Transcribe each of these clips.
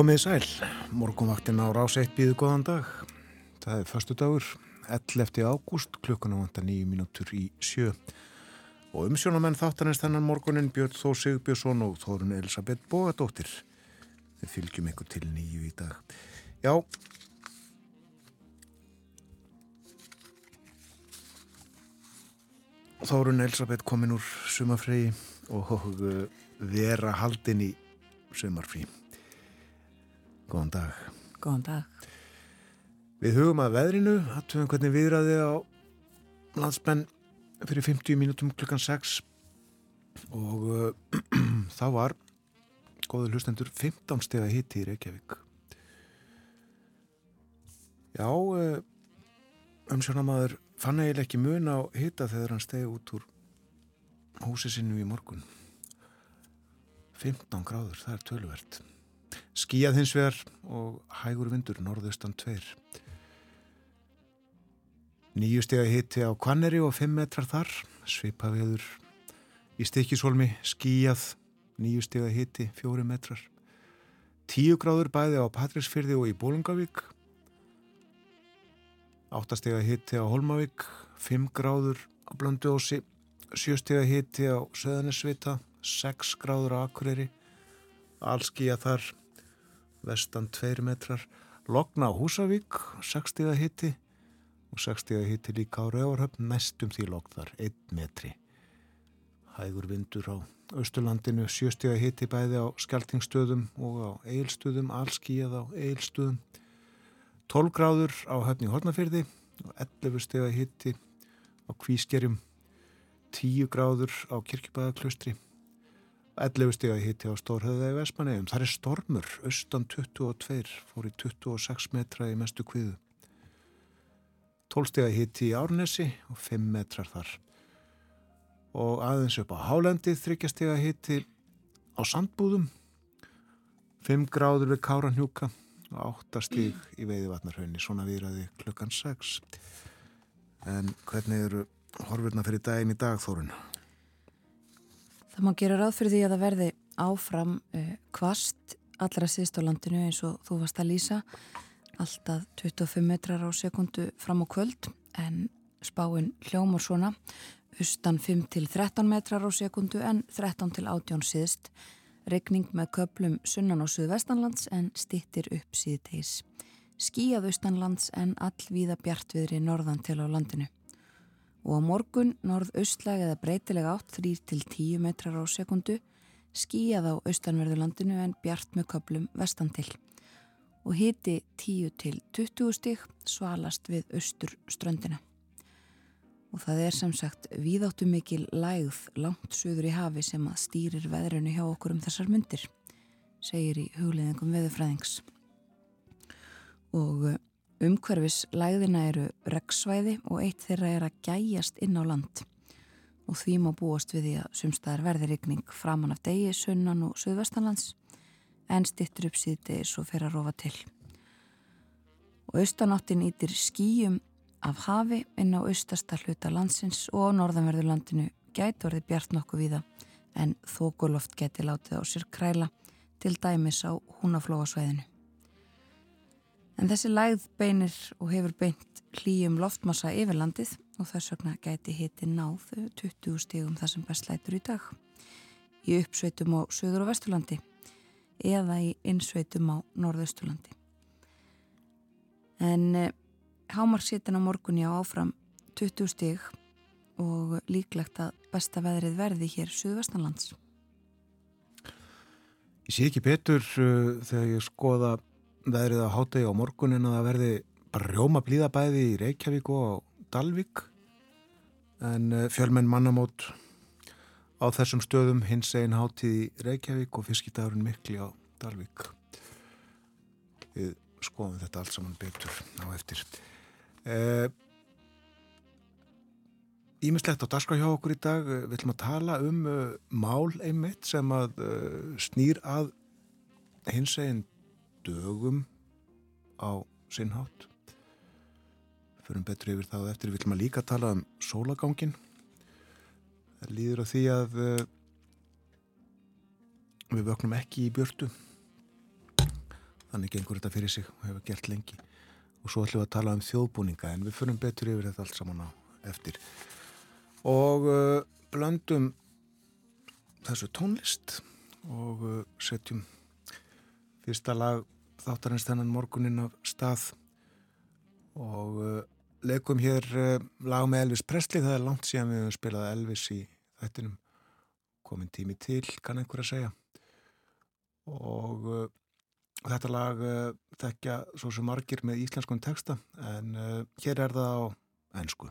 Komið sæl, morgunvaktin á rás 1 býðu góðan dag. Það er förstu dagur, 11. ágúst, klukkuna vantar nýju mínútur í sjö. Og umsjónamenn þáttanins þennan morgunin Björn Þó Sigbjörnsson og Þórun Elisabeth Bógadóttir. Við fylgjum ykkur til nýju í dag. Já, Þórun Elisabeth komin úr sumafregi og vera haldin í sumarfrí. Góðan dag. Góðan dag. Við hugum að veðrinu, hattum við hvernig viðræði á landsmenn fyrir 50 mínútum klukkan 6 og uh, þá var góður hlustendur 15 steg að hitti í Reykjavík. Já, uh, umsjónamaður fann eiginlega ekki mun á hitta þegar hann stegi út úr húsi sinu í morgun. 15 gráður, það er tölvert. Skíjað hins vegar og hægur vindur, norðaustan tveir. Nýju steg að hitti á Kvanneri og 5 metrar þar, svipaveður í stikisólmi, skíjað, nýju steg að hitti, 4 metrar. 10 gráður bæði á Patrísfyrði og í Bólungavík, 8 steg að hitti á Holmavík, 5 gráður á Blönduósi, 7 steg að hitti á Söðanesvita, 6 gráður á Akureyri, allskíjað þar, vestan 2 metrar, Logna á Húsavík, 60 hitti og 60 hitti líka á Rauvarhöfn, næstum því logn þar, 1 metri. Hægur vindur á Östurlandinu, 70 hitti bæði á Skeltingstöðum og á Eilstöðum, allskíjað á Eilstöðum, 12 gráður á höfni Hortnafyrði og 11 steg hitti á Kvískerjum, 10 gráður á Kirkjubæðaklustri, 11 steg að hitti á Stórhauða í Vesmanegum. Það er stormur, austan 22, fór í 26 metra í mestu kviðu. 12 steg að hitti í Árnesi og 5 metrar þar. Og aðeins upp á Hálendi, 3 steg að hitti á Sandbúðum, 5 gráður við Káranhjúka og 8 steg í Veiðvatnarhaunni, svona viðræði klukkan 6. En hvernig eru horfurna fyrir daginn í dag, Þórun? Það má gera ráð fyrir því að það verði áfram uh, kvast allra síðst á landinu eins og þú varst að lýsa. Alltaf 25 metrar á sekundu fram á kvöld en spáinn hljómar svona. Austan 5 til 13 metrar á sekundu en 13 til 18 síðst regning með köplum sunnan og suðvestanlands en stittir upp síðteis skíjað austanlands en allvíða bjartviðri norðan til á landinu og á morgun norð-austlæg eða breytileg átt 3-10 metrar á sekundu skíjað á austanverðurlandinu en bjart með köplum vestan til og hiti 10-20 stík svalast við austur ströndina. Og það er sem sagt víðáttu mikil lægð langt söður í hafi sem að stýrir veðrunu hjá okkur um þessar myndir, segir í hugleðingum veðurfræðings. Og Umhverfis læðina eru reggsvæði og eitt þeirra er að gæjast inn á land og því má búast við því að sumstaðar verði rigning framan af degi, sunnan og söðvestanlands en stittur upp síðdegis og fer að rofa til. Og austanáttin ítir skýjum af hafi inn á austasta hluta landsins og á norðanverðurlandinu gæti orðið bjart nokkuð víða en þókuloft geti látið á sér kræla til dæmis á húnaflóasvæðinu. En þessi lægð beinir og hefur beint hlýjum loftmassa yfir landið og þess vegna gæti hiti náð 20 stígum þar sem best lætur í dag. Í uppsveitum á söður og vesturlandi eða í innsveitum á norðausturlandi. En eh, hámarksitin á morgunni á áfram 20 stíg og líklegt að besta veðrið verði hér söðvestanlands. Ég sé ekki betur uh, þegar ég skoða veðrið á hátegi á morgunin að það verði bara rjóma blíðabæði í Reykjavík og á Dalvík. En eh, fjölmenn mannamót á þessum stöðum hins einn hátíð í Reykjavík og fiskitagurinn mikli á Dalvík. Við skoðum þetta allt saman betur á eftir. Eh, ímislegt á daska hjá okkur í dag. Við ætlum að tala um mál einmitt sem að snýr að hins eginn dögum á sinnhátt. Förum betur yfir það eftir. Við ætlum að líka tala um sólagangin. Það líður á því að uh, við vöknum ekki í björtu. Þannig gengur þetta fyrir sig og hefur gert lengi. Og svo ætlum við að tala um þjóðbúninga en við förum betur yfir þetta allt saman á eftir og uh, blöndum þessu tónlist og uh, setjum fyrsta lag þáttarins þennan morgunin af stað. Og uh, leikum hér uh, lag með Elvis Presley það er langt síðan við hefum spilað Elvis í þettinum komin tími til, kann einhver að segja. Og uh, þetta lag uh, tekja svo sem margir með íslenskum texta en hér er það á ennsku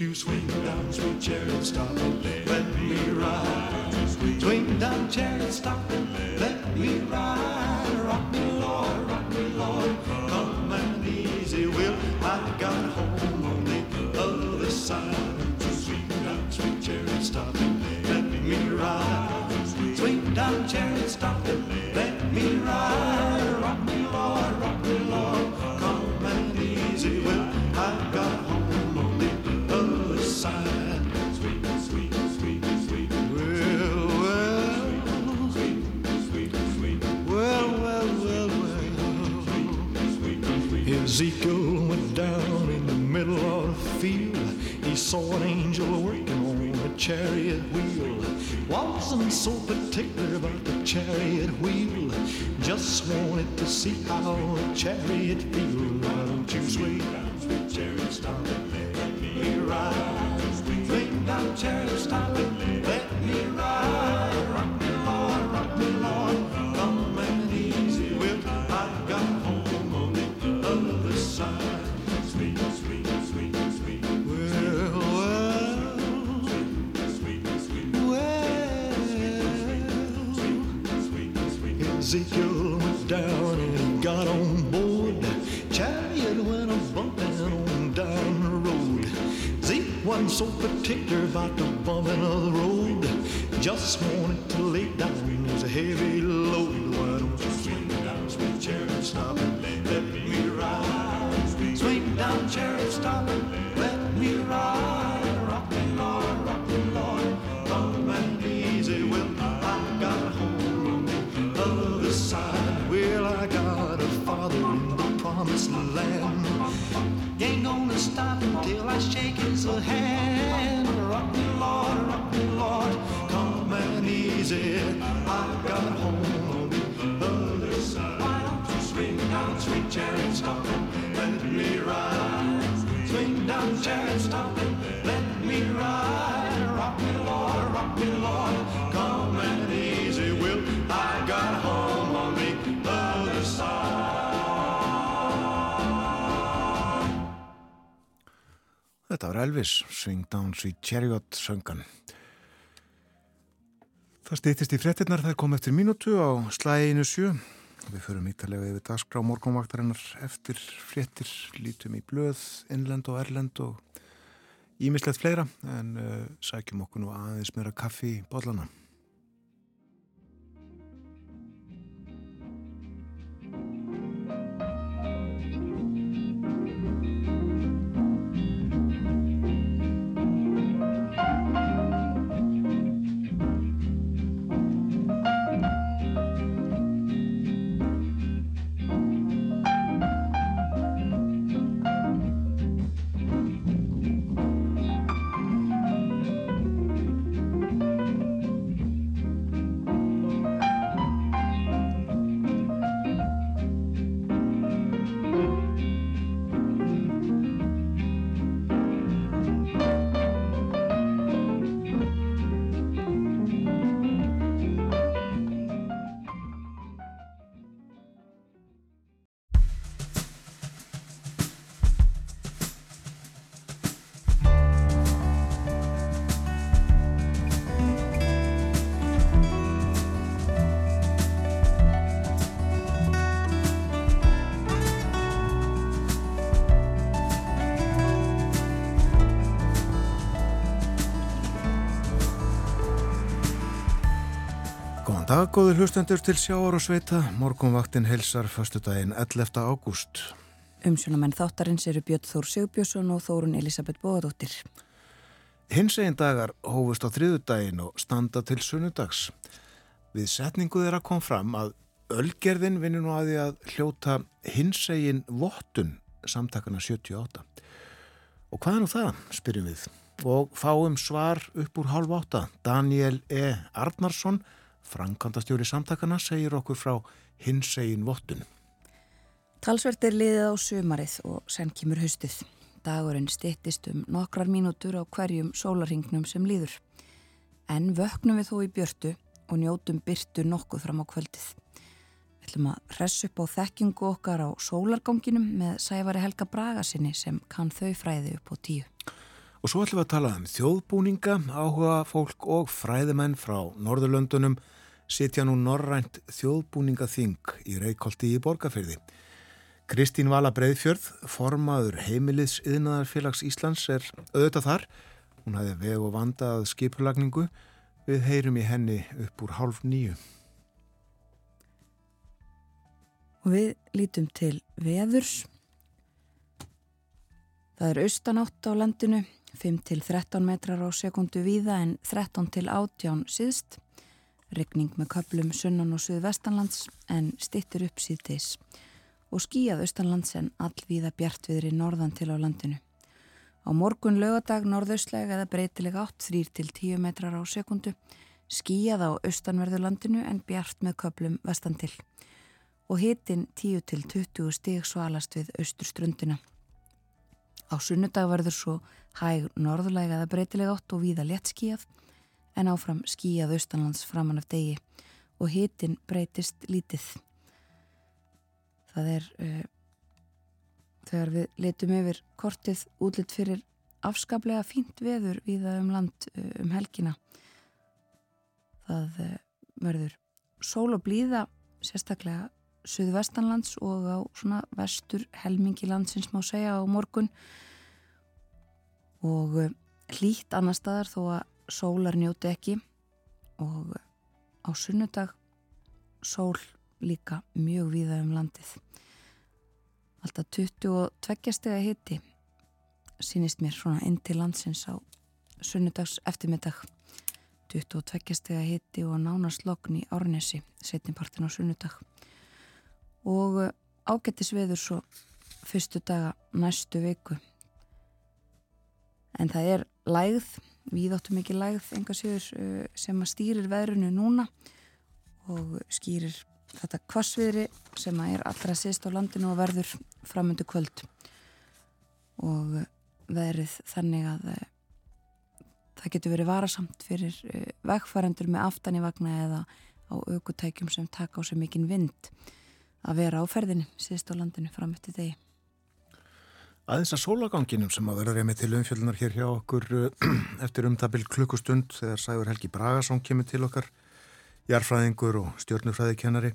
you swing down, sweet chariot, stop and let me ride? Swing down, chariot, stop and let me ride. Rock me, Lord, rock me, Lord, come and easy will. I got home on the other side. Swing down, sweet chariot, stop and let me ride. Swing down, chariot, chariot wheel. Wasn't so particular about the chariot wheel. Just wanted to see how a chariot feels. Why don't you down, sweet chariot, stop and let me ride. Swing down, chariot, stop and let so particular about the bumping of the road. Just wanted to Þetta var Elvis, Swing Down Sweet Chariot söngan. Það stýttist í frettinnar, það kom eftir mínútu á slæginu sjö. Við förum ítalega yfir dagskrá morgunvaktarinnar eftir frettir, lítum í blöð, innlend og erlend og ímislegt fleira en uh, sækjum okkur nú aðeins meira kaffi í bollana. Dag, góður hlustendur til sjáar og sveita. Morgonvaktin helsar förstu daginn 11. ágúst. Umsjónamenn þáttarins eru Björn Þór Sigbjörnsson og Þórun Elisabeth Bóðadóttir. Hins egin dagar hófust á þriðu daginn og standa til sunnudags. Við setningu þeirra kom fram að Ölgerðin vinnur nú að því að hljóta hins egin vottun samtakana 78. Og hvað er nú það, spyrjum við. Og fáum svar upp úr halv átta. Daniel E. Arnarsson Frankandastjóri samtakana segir okkur frá hins egin vottun. Talsvert er liðið á sumarið og sen kemur haustið. Dagurinn stittist um nokkrar mínútur á hverjum sólarhingnum sem líður. En vöknum við þó í björtu og njótum byrtu nokkuð fram á kvöldið. Við ætlum að hress upp á þekkingu okkar á sólarganginum með Sævari Helga Braga sinni sem kann þau fræði upp á tíu. Og svo ætlum við að tala um þjóðbúninga, áhuga fólk og fræðimenn frá Norðurlöndunum sitja nú norrænt þjóðbúningaþing í Reykjóldi í Borgafyrði. Kristín Vala Breiðfjörð, formaður heimiliðs yðnaðarfélags Íslands er auðvitað þar. Hún hafi veg og vandað skipulagningu. Við heyrum í henni upp úr hálf nýju. Og við lítum til veðurs. Það er austanátt á landinu, 5-13 metrar á sekundu víða en 13-18 síðst. Regning með köplum sunnan og suðvestanlands en stittur upp síðdeis. Og skíjað austanlands en allvíða bjartviðri norðan til á landinu. Á morgun lögadag norðaustlega eða breytilega 8-3-10 metrar á sekundu. Skíjað á austanverðu landinu en bjart með köplum vestan til og hitin 10-20 stig svalast við austurströndina. Á sunnudag verður svo hæg norðulega eða breytilega 8 og víða létt skíjað en áfram skíjað austanlands framann af degi og hitin breytist lítið. Það er uh, þegar við letum yfir kortið útlitt fyrir afskaplega fínt veður viða um land uh, um helgina. Það uh, verður sól og blíða sérstaklega suðvestanlands og á svona vestur helmingi landsins má segja á morgun og hlýtt annar staðar þó að sólar njóti ekki og á sunnudag sól líka mjög víða um landið. Alltaf 22 steg að hitti sínist mér svona inn til landsins á sunnudags eftirmiddag 22 steg að hitti og nánast lokn í Árnesi setnipartin á sunnudag. Og ágættis veður svo fyrstu daga næstu viku. En það er lægð við áttum ekki lægð enga sigur sem að stýrir veðrunu núna og skýrir þetta kvassviðri sem að er allra sýst á landinu og verður framöndu kvöld og veðrið þannig að það getur verið varasamt fyrir vegfærandur með aftan í vagna eða á aukutækjum sem taka á sig mikinn vind að vera á ferðinni síðust á landinu fram eftir degi. Aðeins að sólaganginum sem að verður með til umfjöldunar hér hjá okkur eftir umtabil klukkustund þegar Sæður Helgi Bragason kemur til okkar, jarfræðingur og stjórnufræðikennari.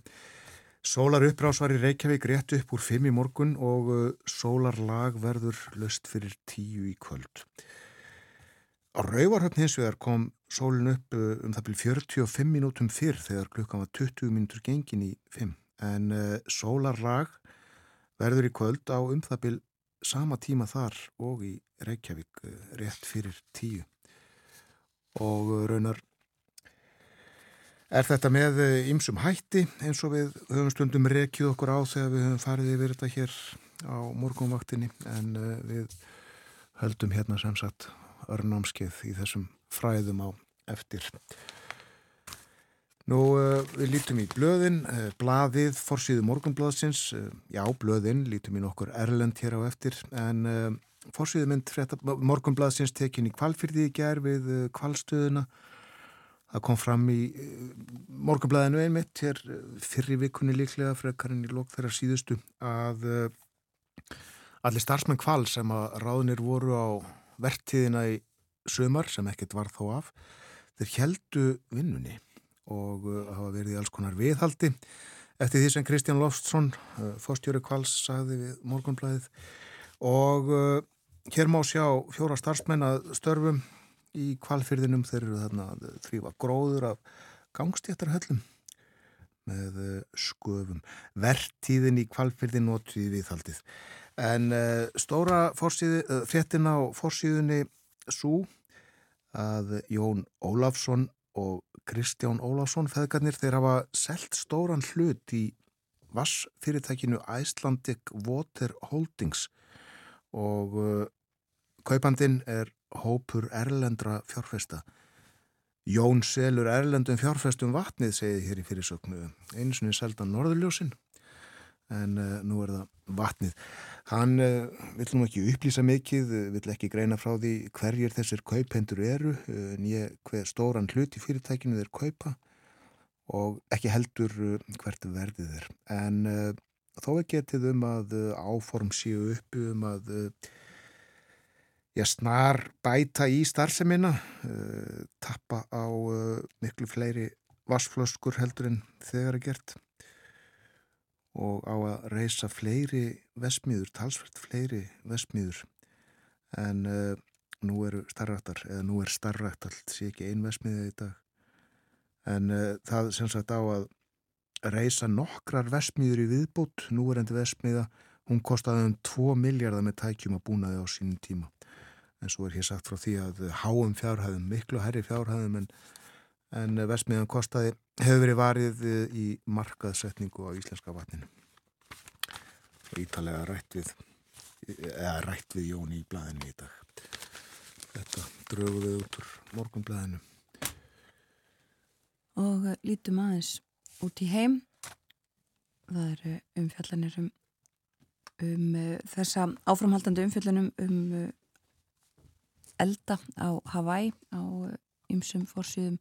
Sólar upprás var í Reykjavík rétt upp úr fimm í morgun og sólarlag verður löst fyrir tíu í kvöld. Á Rauvarhöfn hins vegar kom sólin upp um það byrj 45 mínútum fyrr þegar klukkan var 20 mínútur gengin í fimm en uh, sólarlag verður í kvöld á um það byrj sama tíma þar og í Reykjavík uh, rétt fyrir tíu. Og uh, raunar er þetta með ymsum hætti eins og við höfum stundum rekið okkur á þegar við höfum farið yfir þetta hér á morgunvaktinni. En við höldum hérna sem sagt örnámskeið í þessum fræðum á eftir Nú, uh, við lítum í blöðin, uh, blaðið, forsýðu morgunblaðsins, uh, já, blöðin, lítum í nokkur Erlend hér á eftir, en forsýðu mynd frétta, morgunblaðsins tekin í kvalfyrði í gerð við kvalstöðuna. Það kom fram í morgunblaðinu einmitt hér fyrri vikunni líklega, frekarinn í lók þeirra síðustu, að allir starfsmenn kval sem að ráðnir voru á vertíðina í sömar, sem ekkert var þó af, þeir heldu vinnunni og uh, hafa verið í alls konar viðhaldi eftir því sem Kristján Loftsson uh, fórstjóri Kvals sagði við morgunblæðið og uh, hér má sjá fjóra starfsmenn að störfum í kvalfyrðinum þeir eru þarna að þrýfa gróður af gangstéttarhöllum með sköfum. Vertíðin í kvalfyrði notuði viðhaldið. En stóra fórsíðu, uh, fréttin á fórsíðunni svo að Jón Ólafsson og Kristján Ólafsson feðgarnir þeir hafa selt stóran hlut í vassfyrirtækinu Icelandic Water Holdings og uh, kaupandin er hópur erlendra fjárfesta. Jón selur erlendum fjárfestum vatnið, segið hér í fyrirsöknu. Einu sinni seldan Norðurljósin, en uh, nú er það vatnið. Hann uh, vill nú ekki upplýsa mikið, uh, vill ekki greina frá því hverjir þessir kaupendur eru, uh, nýja hver stóran hlut í fyrirtækinu þeir kaupa og ekki heldur hvert verðið er. En þó er getið um að áform séu uppi um að ég snar bæta í starfseminna, tappa á miklu fleiri vassflöskur heldur en þegar er gert og á að reysa fleiri vesmiður, talsvert fleiri vesmiður en uh, nú eru starrættar, eða nú er starrætt allt, sé ekki ein vesmiðið í dag. En uh, það sem sagt á að reysa nokkrar vesmiður í viðbútt, nú er endi vesmiða hún kostaði um 2 miljardar með tækjum að búna þið á sínum tíma. En svo er hér sagt frá því að háum fjárhæðum, miklu herri fjárhæðum en, en vesmiðan kostaði hefur verið varið í markaðsetningu á íslenska vatninu. Ítalega rætt við eða rætt við Jón í blæðinu í dag. Þetta dröguðu út úr morgunblæðinu og lítum aðeins út í heim. Það eru umfjallanir um, um uh, þessa áframhaldandi umfjallanum um elda á Hawaii á ymsum fórsýðum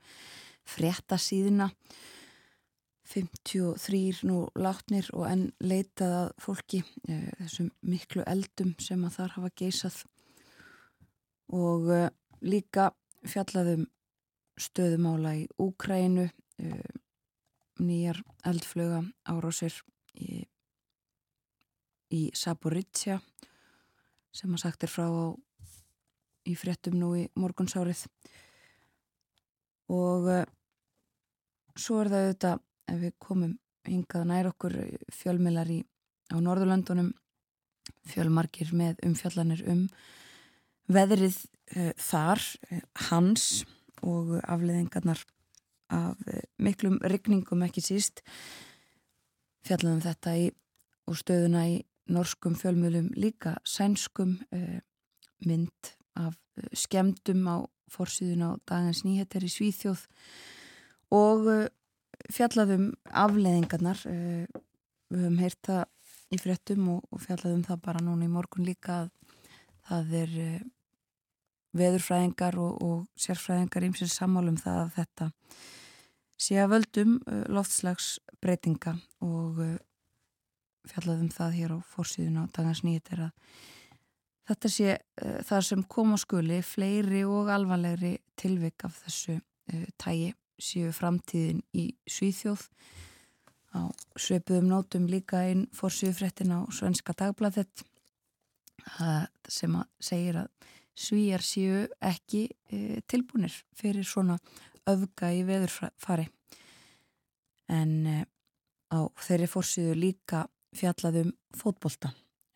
fréttasíðina 53 nú látnir og enn leitað að fólki uh, þessum miklu eldum sem að þar hafa geysað og uh, líka fjallaðum stöðumála í Úkrænu uh, nýjar eldflöga árásir í, í Saboritsja sem að sagt er frá á, í fréttum nú í morgunsárið og uh, svo er það auðvitað ef við komum hingað nær okkur fjölmilar í, á Norðurlöndunum fjölmarkir með umfjallanir um veðrið uh, þar, hans og afleðingarnar af uh, miklum rygningum ekki síst. Fjallaðum þetta í og stöðuna í norskum fjölmjölum líka sænskum mynd af skemdum á fórsýðun á dagins nýheter í Svíþjóð og fjallaðum afleðingarnar við höfum heyrt það í fréttum og, fjallaðum það bara núna í morgun líka að það er veðurfræðingar og, og sérfræðingar ímsins sammálum það að þetta sé að völdum loftslagsbreytinga og fjallaðum það hér á fórsýðun á dagans nýtt er að þetta sé uh, það sem kom á skuli fleiri og alvarlegri tilvik af þessu uh, tægi séu framtíðin í Svíþjóð. Á sveipuðum nótum líka einn fórsýðufréttin á Svenska Dagbladet sem að segir að svíjar séu ekki e, tilbúinir fyrir svona öfga í veðurfari. En á þeirri fórsýðu líka fjallaðum fótbolta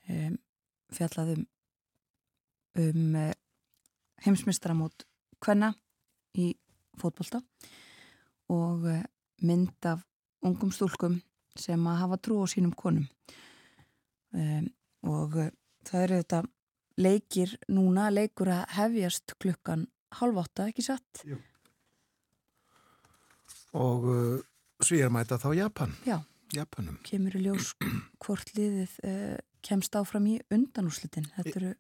e, fjallaðum um e, heimsmyndstaramót hvenna í fótbolta og e, mynd af ungum stúlkum sem að hafa trú á sínum konum um, og það eru þetta leikir núna, leikur að hefjast klukkan halv átta, ekki satt? Jú. Og uh, svíjar mæta þá Japan. Já. Japanum. Kemur í ljós hvort liðið uh, kemst áfram í undanúslitin. Þetta eru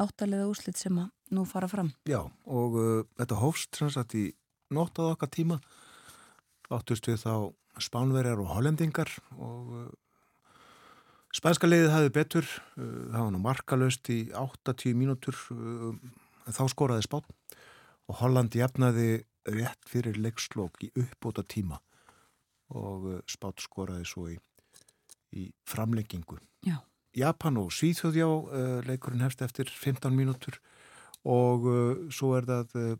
áttalega úslit sem að nú fara fram. Já, og uh, þetta hófst sem sagt í nóttað okkar tíma áttust við þá spánverjar og hollendingar og uh, spænska liðið hafði betur uh, það var nú markalöst í 8-10 mínútur uh, þá skoraði spán og Holland jafnaði rétt fyrir leikslokk í uppbóta tíma og uh, spán skoraði svo í, í framlengingu Já. Japan og Svíþjóðjá uh, leikurinn hefst eftir 15 mínútur og uh, svo er það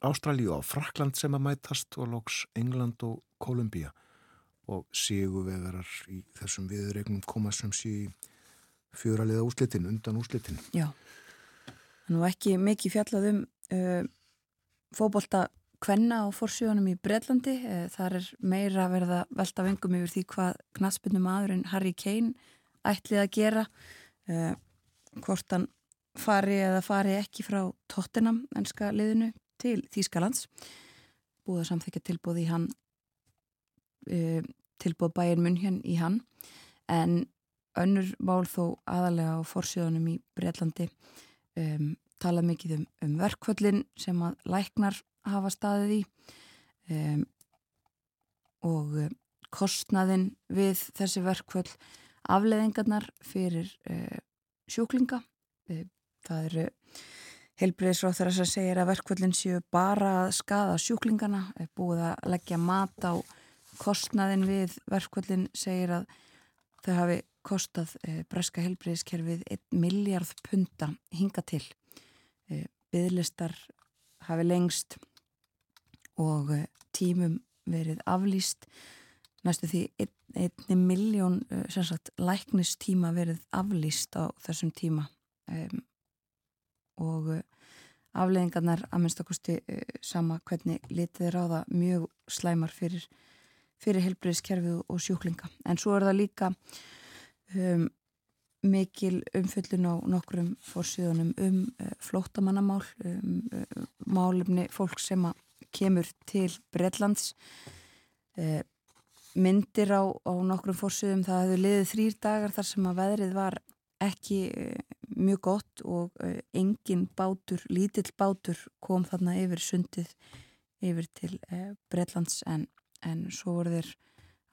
Ástralíu á Frakland sem að mætast og lóks England og Kolumbía og síguvegarar í þessum viðregnum koma sem sí fjöraliða úslitin, undan úslitin. Já, nú ekki mikið fjallað um uh, fóbolta kvenna á fórsjónum í Breitlandi. Uh, þar er meira að verða velta vengum yfir því hvað knastbundum aðurinn Harry Kane ætlið að gera. Uh, hvort hann fari eða fari ekki frá tóttinam ennska liðinu til Þýskalands. Búið að samþykja tilbúð í hann uh, tilbúð bæin munn hérna í hann en önnur mál þó aðalega á fórsjónum í Breitlandi um, tala mikið um, um verkvöldin sem að læknar hafa staðið í um, og um, kostnaðin við þessi verkvöld afleðingarnar fyrir uh, sjúklinga uh, það eru helbriðisráþara sem segir að verkvöldin séu bara að skada sjúklingana búið að leggja mat á kostnaðin við verkvöldin segir að þau hafi kostað eh, breska helbriðiskerfið 1 miljard punta hinga til. Eh, byðlistar hafi lengst og eh, tímum verið aflýst. Næstu því 1 miljón eh, læknistíma verið aflýst á þessum tíma um, og afleðingarnar að minnstakosti uh, sama hvernig litið á það mjög slæmar fyrir, fyrir helbriðiskerfið og sjúklinga. En svo er það líka um, mikil umfyllun á nokkrum fórsíðunum um uh, flótamannamál, um uh, málumni fólk sem kemur til Breitlands. Myndir á, á nokkrum fórsíðum, það hefur liðið þrýr dagar þar sem að veðrið var ekki mjög gott og uh, engin bátur, lítill bátur kom þarna yfir sundið yfir til uh, Breitlands en, en svo voru þeir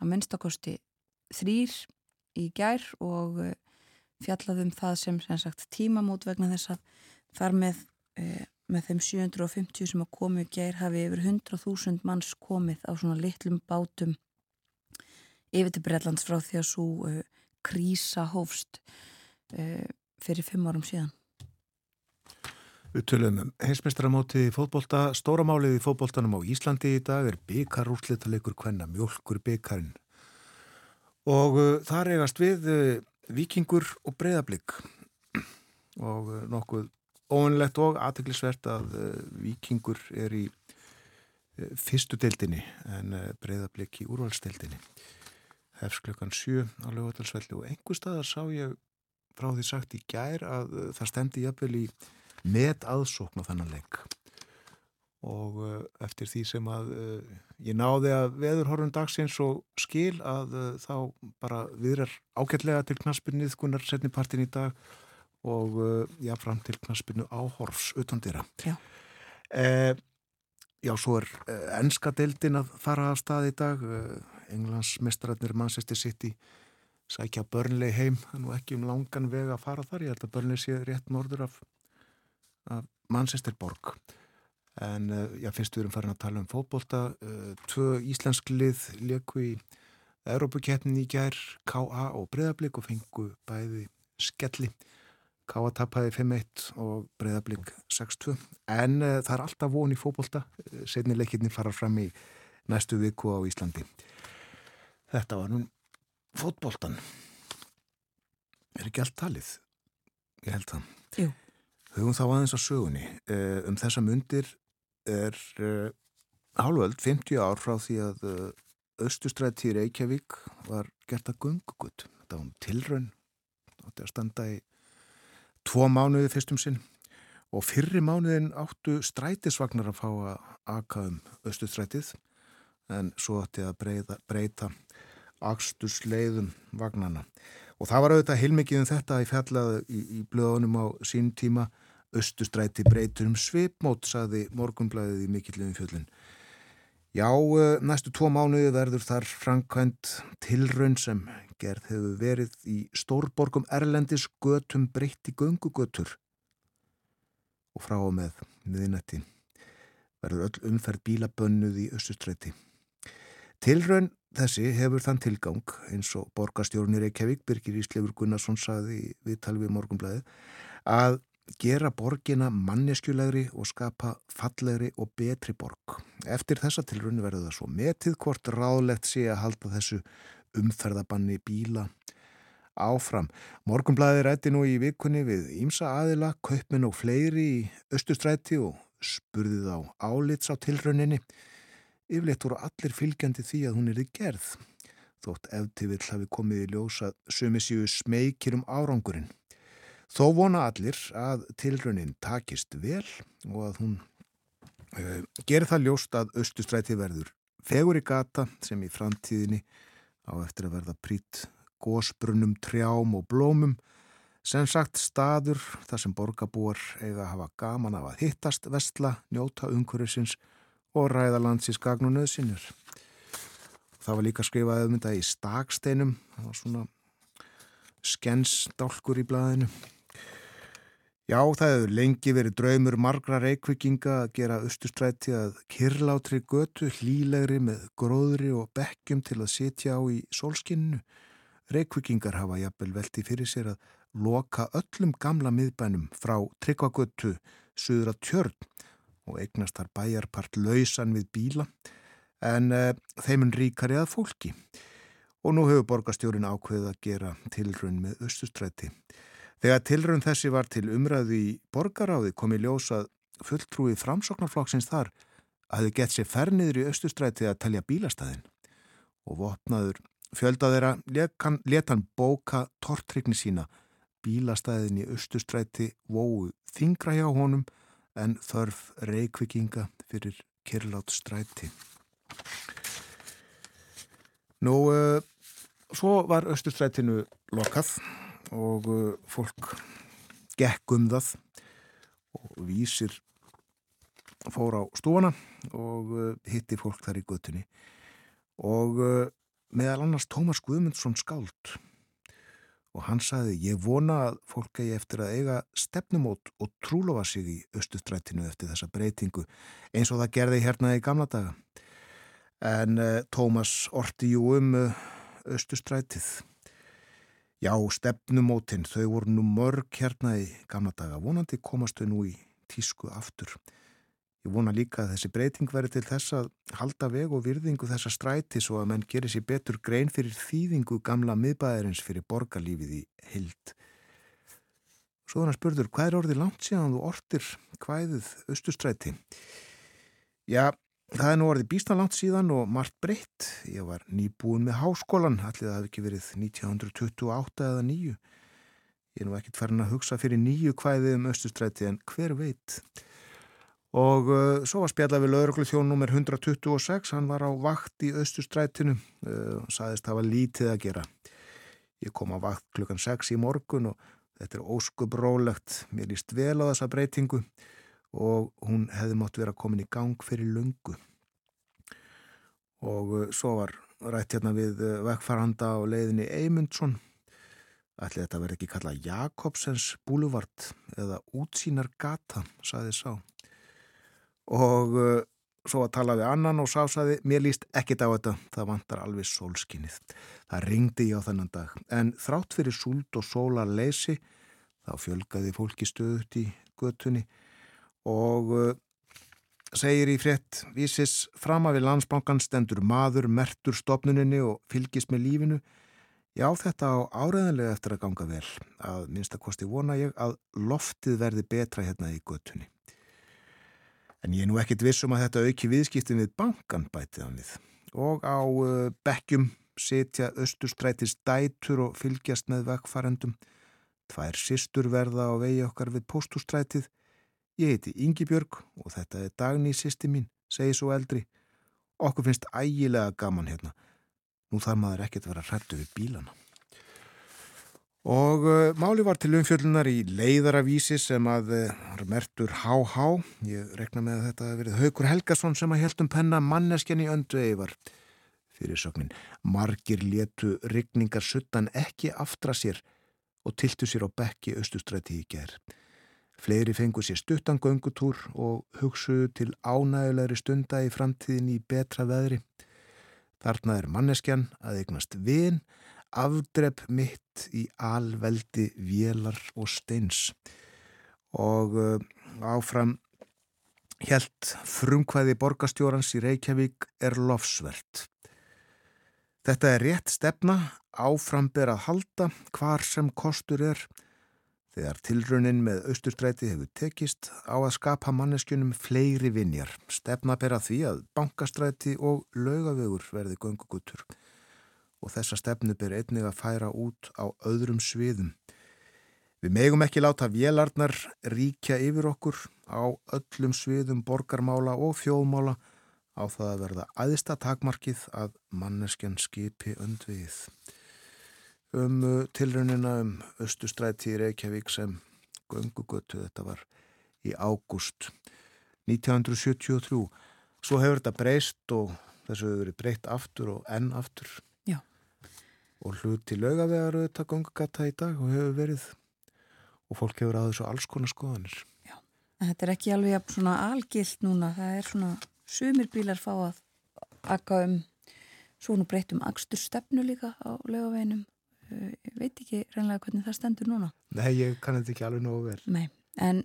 að minnstakosti þrýr í gær og fjallaðum það sem, sem sagt, tímamót vegna þess að þar með, með þeim 750 sem að komu í gær hafi yfir 100.000 manns komið á svona litlum bátum yfir til Breitlands frá því að svo krísa hófst fyrir fimm árum síðan. Við tölum um heimsmeistaramótið í fótbolta. Stóramálið í fótboltanum á Íslandi í dag er byggarúslitalegur hvenna mjölkur byggarinn. Og uh, þar eigast við uh, vikingur og breyðablík og uh, nokkuð óvinnlegt og aðteglisvert að uh, vikingur er í uh, fyrstu deildinni en uh, breyðablík í úrvalstdeildinni. Hefs klukkan 7 á lögutalsvelli og einhver staðar sá ég frá því sagt í gær að uh, það stendi jafnvel í met aðsókn á þannan leik og uh, eftir því sem að uh, ég náði að veðurhorfum dagsins og skil að uh, þá bara viðrar ágætlega til knaspinu þkunar setnipartin í dag og já, fram til knaspinu áhorfs utan dýra Já. Eh, já, svo er ennska deildin að fara af stað í dag Englands mestratnir Manchester City sækja börnlegi heim, það er nú ekki um langan veg að fara þar, ég held að börnlegi sé rétt norður af, af Manchesterborg en uh, já, fyrst við erum farin að tala um fótbolta. Uh, tvö íslensk lið leku í Európukettin í gær K.A. og Breðablík og fengu bæði skelli. K.A. tapæði 5-1 og Breðablík 6-2 en uh, það er alltaf von í fótbolta. Setni leikinni fara fram í næstu viku á Íslandi Þetta var nú fótboltan er ekki allt talið? Ég held það. Jú. hugum þá aðeins á sögunni. Uh, um þessa mundir er uh, hálföld 50 ár frá því að Östustrætti í Reykjavík var gert að gungugut þetta var um tilraun átti að standa í tvo mánuði fyrstum sinn. Og fyrri mánuðin áttu strætisvagnar að fá að aka um Östustrættið en svo átti að breyta, breyta axtusleiðum vagnana. Og það var auðvitað heilmikið um þetta í fjallaðu í, í blöðunum á sín tíma Östustræti breytur um svipmót, saði morgunblæðið í mikillum fjöllun. Já, eh, næstu tvo mánuði verður þar framkvæmt tilraun sem gerð hefur verið í stórborgum Erlendis götum breytti göngugötur og frá og með miðinætti verður öll umferð bílabönnuð í Östustræti. Tilraun þessi hefur þann tilgang eins og borgarstjórnir Reykjavík, Birgir Íslefur Gunnarsson saði við talvið morgunblæði að gera borgina manneskjulegri og skapa fallegri og betri borg. Eftir þessa tilrunni verður það svo metið hvort ráðlegt sé að halda þessu umferðabanni bíla áfram. Morgunblæði rætti nú í vikunni við Ímsa aðila, kaupminn og fleiri í östustræti og spurði þá álits á tilrauninni. Yfirleitt voru allir fylgjandi því að hún er í gerð. Þótt eftir vill hafi komið í ljósa sumi síu smeikir um árangurinn. Þó vona allir að tilraunin takist vel og að hún uh, gerir það ljóst að östustræti verður fegur í gata sem í framtíðinni á eftir að verða prít gósbrunum, trjám og blómum, sem sagt staður þar sem borgarbúar eiga að hafa gaman af að hittast, vestla, njóta umhverfisins og ræða landsins gagn og nöðsynjur. Það var líka skrifað þetta í staksteinum, það var svona skensdálkur í blæðinu. Já, það hefur lengi verið draumur margra reykvikinga að gera austustræti að kirlátri götu hlílegri með gróðri og bekkjum til að sitja á í sólskinnu. Reykvikingar hafa jafnvel velti fyrir sér að loka öllum gamla miðbænum frá tryggvagötu söður að tjörn og eignast þar bæjarpart lausan við bíla en uh, þeimun ríkari að fólki. Og nú hefur borgastjórin ákveðið að gera tilrun með austustræti. Þegar tilrun þessi var til umræðu í borgaráði kom í ljósað fulltrúið framsóknarflokksins þar að þau gett sér ferniður í austustræti að telja bílastæðin og vopnaður Fjölda þeirra let hann bóka tortrykni sína, bílastæðin í austustræti vóu þingra hjá honum en þörf reykvikinga fyrir kyrlátt stræti. Nú, uh, svo var austustrætinu lokað og uh, fólk gekk um það og vísir fór á stúana og uh, hitti fólk þar í göttunni og meðal annars Tómas Guðmundsson skáld og hann saði ég vona að fólk eigi eftir að eiga stefnumót og trúlofa sig í östustrætinu eftir þessa breytingu eins og það gerði hérna í gamla daga. En uh, Tómas orti jú um uh, östustrætið já stefnumótin þau voru nú mörg hérna í gamla daga. Vonandi komast þau nú í tísku aftur Ég vona líka að þessi breyting veri til þess að halda veg og virðingu þessa stræti svo að menn gerir sér betur grein fyrir þýðingu gamla miðbæðarins fyrir borgarlífið í hild. Svo þannig spurður, hvað er orðið langt síðan þú ortir hvaðið austustræti? Já, það er nú orðið bísna langt síðan og margt breytt. Ég var nýbúin með háskólan, allir það hefði ekki verið 1928 eða nýju. Ég er nú ekkit farin að hugsa fyrir nýju hvaðið um austustræti en hver veit... Og uh, svo var spjallað við lauruglu þjón nr. 126, hann var á vakt í austustrætinu og uh, saðist að það var lítið að gera. Ég kom á vakt klukkan 6 í morgun og þetta er óskubrólegt, mér líst vel á þessa breytingu og hún hefði mátt vera komin í gang fyrir lungu. Og uh, svo var rætt hérna við uh, vekkfaranda á leiðinni Eymundsson, ætli þetta verði ekki kallað Jakobsens búluvart eða útsýnar gata, saði sá og uh, svo að tala við annan og sásaði, mér líst ekkit á þetta, það vantar alveg sólskinnið. Það ringdi ég á þennan dag, en þrátt fyrir súld og sóla leysi, þá fjölgaði fólki stöðut í göttunni og uh, segir í frétt, vísis fram að við landsbankan stendur maður, mertur stopnuninni og fylgis með lífinu. Já, þetta á áreðanlega eftir að ganga vel, að minnstakosti vona ég að loftið verði betra hérna í göttunni. En ég er nú ekkit vissum að þetta auki viðskiptin við bankan bætið hann við. Og á uh, bekkjum setja östustrætis dætur og fylgjast með vekkfarendum. Tvær sýstur verða á vegi okkar við postustrætið. Ég heiti Ingi Björg og þetta er dagný sýsti mín, segi svo eldri. Okkur finnst ægilega gaman hérna. Nú þarf maður ekkert vera hrættu við bílana. Og uh, máli var til umfjöllunar í leiðaravísi sem að uh, mertur HH. Ég rekna með að þetta hefði verið Haugur Helgason sem að heldum penna manneskjan í öndu eifar. Fyrir sögnin, margir letu rigningar suttan ekki aftra sér og tiltu sér á bekki austustræti í ger. Fleiri fengu sér stuttan göngutúr og hugsuðu til ánægulegri stunda í framtíðin í betra veðri. Þarna er manneskjan að eignast vinn afdrepp mitt í alveldi vélar og steins og uh, áfram helt frumkvæði borgastjórans í Reykjavík er lofsvert. Þetta er rétt stefna, áfram ber að halda hvar sem kostur er þegar tilraunin með austurstræti hefur tekist á að skapa manneskjunum fleiri vinjar. Stefna ber að því að bankastræti og laugavögur verði göngugutur og þessa stefnu ber einnig að færa út á öðrum sviðum. Við megum ekki láta vélarnar ríkja yfir okkur á öllum sviðum borgarmála og fjóðmála á það að verða aðista takmarkið að manneskjan skipi öndvið. Um uh, tilraunina um Östustræti í Reykjavík sem göngugötu þetta var í ágúst 1973. Svo hefur þetta breyst og þessu hefur verið breytt aftur og enn aftur. Og hluti lögavegar auðvitað gangugata í dag og hefur verið og fólk hefur að þessu alls konar skoðanir. Já, en þetta er ekki alveg svona algilt núna, það er svona sumir bílar fá að akka um svona breytum akstur stefnu líka á lögaveginum eh, veit ekki reynlega hvernig það stendur núna. Nei, ég kann þetta ekki alveg nógu vel. Nei, en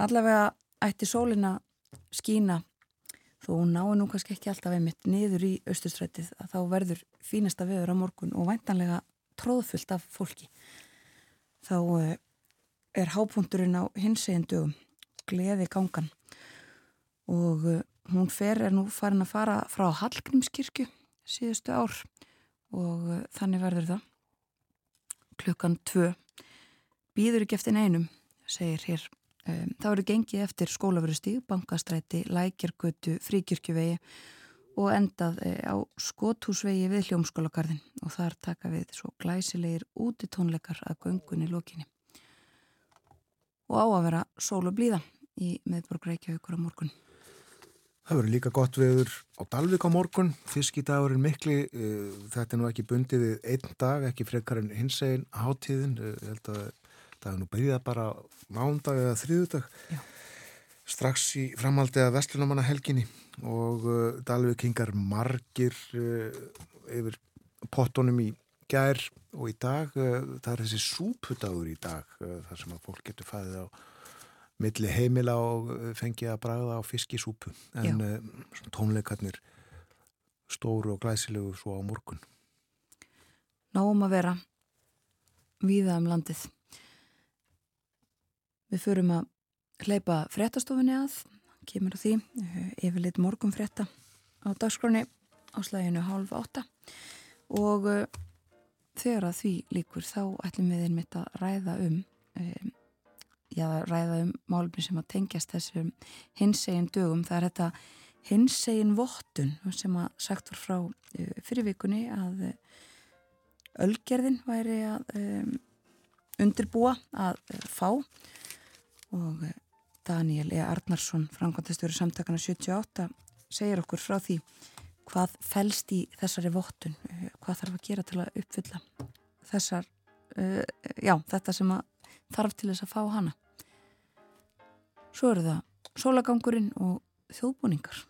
allavega ætti sólina skína þó náu nú kannski ekki alltaf einmitt niður í austustrætið að þá verður fínasta veður á morgun og væntanlega tróðfullt af fólki. Þá eh, er hápunturinn á hinsegin dögum, gleði gangan. Og uh, hún fer, er nú farin að fara frá Hallgrímskirkju síðustu ár og uh, þannig verður það. Klukkan tvö. Býður ekki eftir neinum segir hér um, það verður gengið eftir skólaverustíð, bankastræti lækjargötu, fríkirkjuvegi og endað uh, á skotthúsvegi við hljómskólagarðin og þar taka við svo glæsilegir úti tónleikar að göngunni lókinni og á að vera sól og blíða í meðborg Reykjavíkur á morgun. Það verður líka gott viður á Dalvik á morgun, fiskidagurinn mikli, uh, þetta er nú ekki bundið við einn dag, ekki frekar en hins eginn hátíðin, uh, held að það er nú byrjað bara mándag eða þriðudag, Já. strax í framhaldi að Vestlunamanna helginni og uh, Dalvik hingar margir yfir pottunum í gær og í dag, það er þessi súpudagur í dag, þar sem að fólk getur fæðið á milli heimila og fengið að bræða á fiskisúpu en uh, tónleikarnir stóru og glæsilegu svo á morgun. Náum að vera víða um landið Við förum að hleypa frettastofunni að. Kemur á því, yfirleitt morgun fretta á dagskráni á slæginu halv átta. Og þegar að því líkur þá ætlum við einmitt að ræða um, um já, ræða um málumni sem að tengjast þessum hinsegin dögum. Það er þetta hinsegin vottun sem að sagt var frá uh, fyrirvikunni að uh, Ölgerðin væri að um, undirbúa að uh, fá og Daniel E. Arnarsson, framkvæmtastjóri samtakana 78, segir okkur frá því hvað fælst í þessari vottun, hvað þarf að gera til að uppfylla þessar, uh, já, þetta sem þarf til þess að fá hana. Svo eru það sólagangurinn og þjóðbúningar.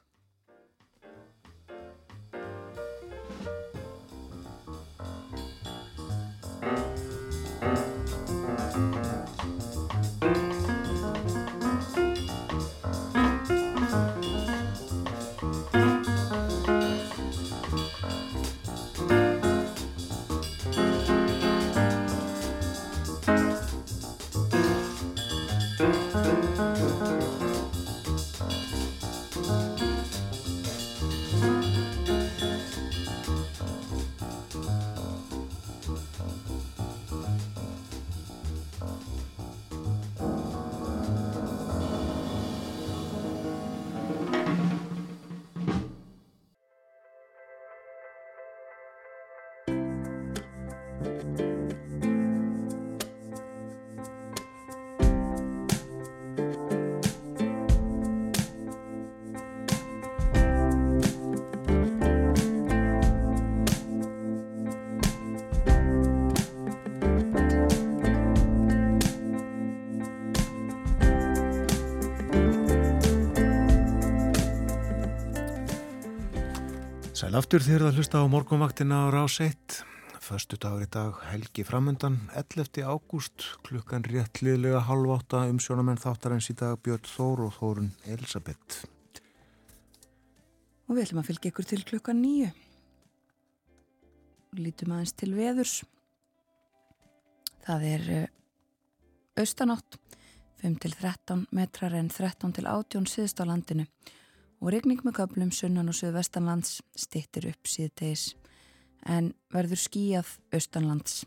Sæl aftur þér að hlusta á morgunvaktina á rás 1 förstu dagur í dag, helgi framöndan, 11. ágúst, klukkan réttliðlega halv átta um sjónamenn þáttarins í dag Björn Þór og Þórun Elisabeth. Og við ætlum að fylgja ykkur til klukkan nýju. Lítum aðeins til veðurs. Það er eh, austanátt, 5-13 metrar en 13-18 síðst á landinu og regning með köplum sunnan og suðvestanlands stittir upp síðtegis en verður skíjað austanlands.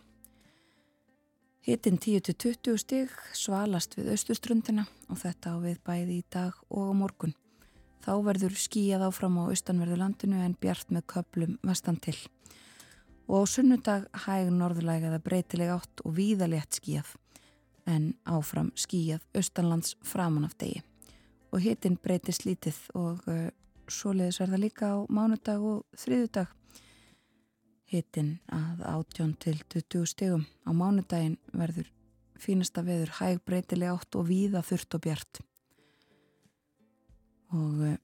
Hittin 10-20 stig svalast við austustrundina og þetta á við bæði í dag og á morgun. Þá verður skíjað áfram á austanverðu landinu en bjart með köplum vestan til. Og á sunnudag hæg norðlægaða breytileg átt og víðalétt skíjað en áfram skíjað austanlands framan af degi. Og hittin breytist lítið og uh, svoleiðis verða líka á mánudag og þriðudag Hittin að 18 til 20 stegum á mánudaginn verður fínasta veður hæg breytileg átt og víða þurft og bjart. Og eh,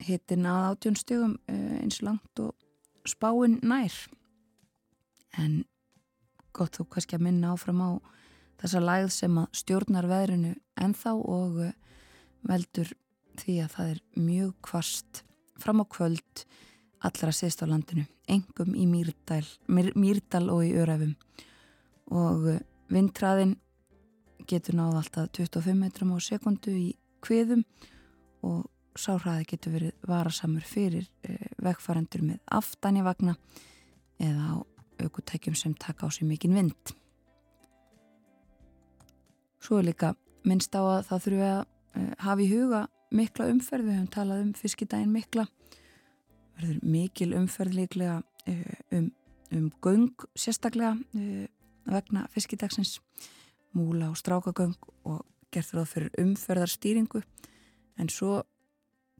hittin að 18 stegum eh, eins langt og spáinn nær. En gott þú kannski að minna áfram á þessa læð sem að stjórnar veðrinu ennþá og eh, veldur því að það er mjög kvast fram á kvöld allra sést á landinu, engum í Mýrdal, Mýrdal og í Örafum og uh, vindræðin getur náða alltaf 25 metrum á sekundu í kviðum og sáhraði getur verið varasamur fyrir eh, vegfarendur með aftan í vagna eða á aukutækjum sem taka á sig mikinn vind. Svo er líka minnst á að það þurfi að eh, hafa í huga mikla umferð, við höfum talað um fiskidaginn mikla. Verður mikil umferð líklega eh, um, um göng sérstaklega uh, vegna fiskidagsins. Múla og strákagöng og gerður það fyrir umferðarstýringu. En svo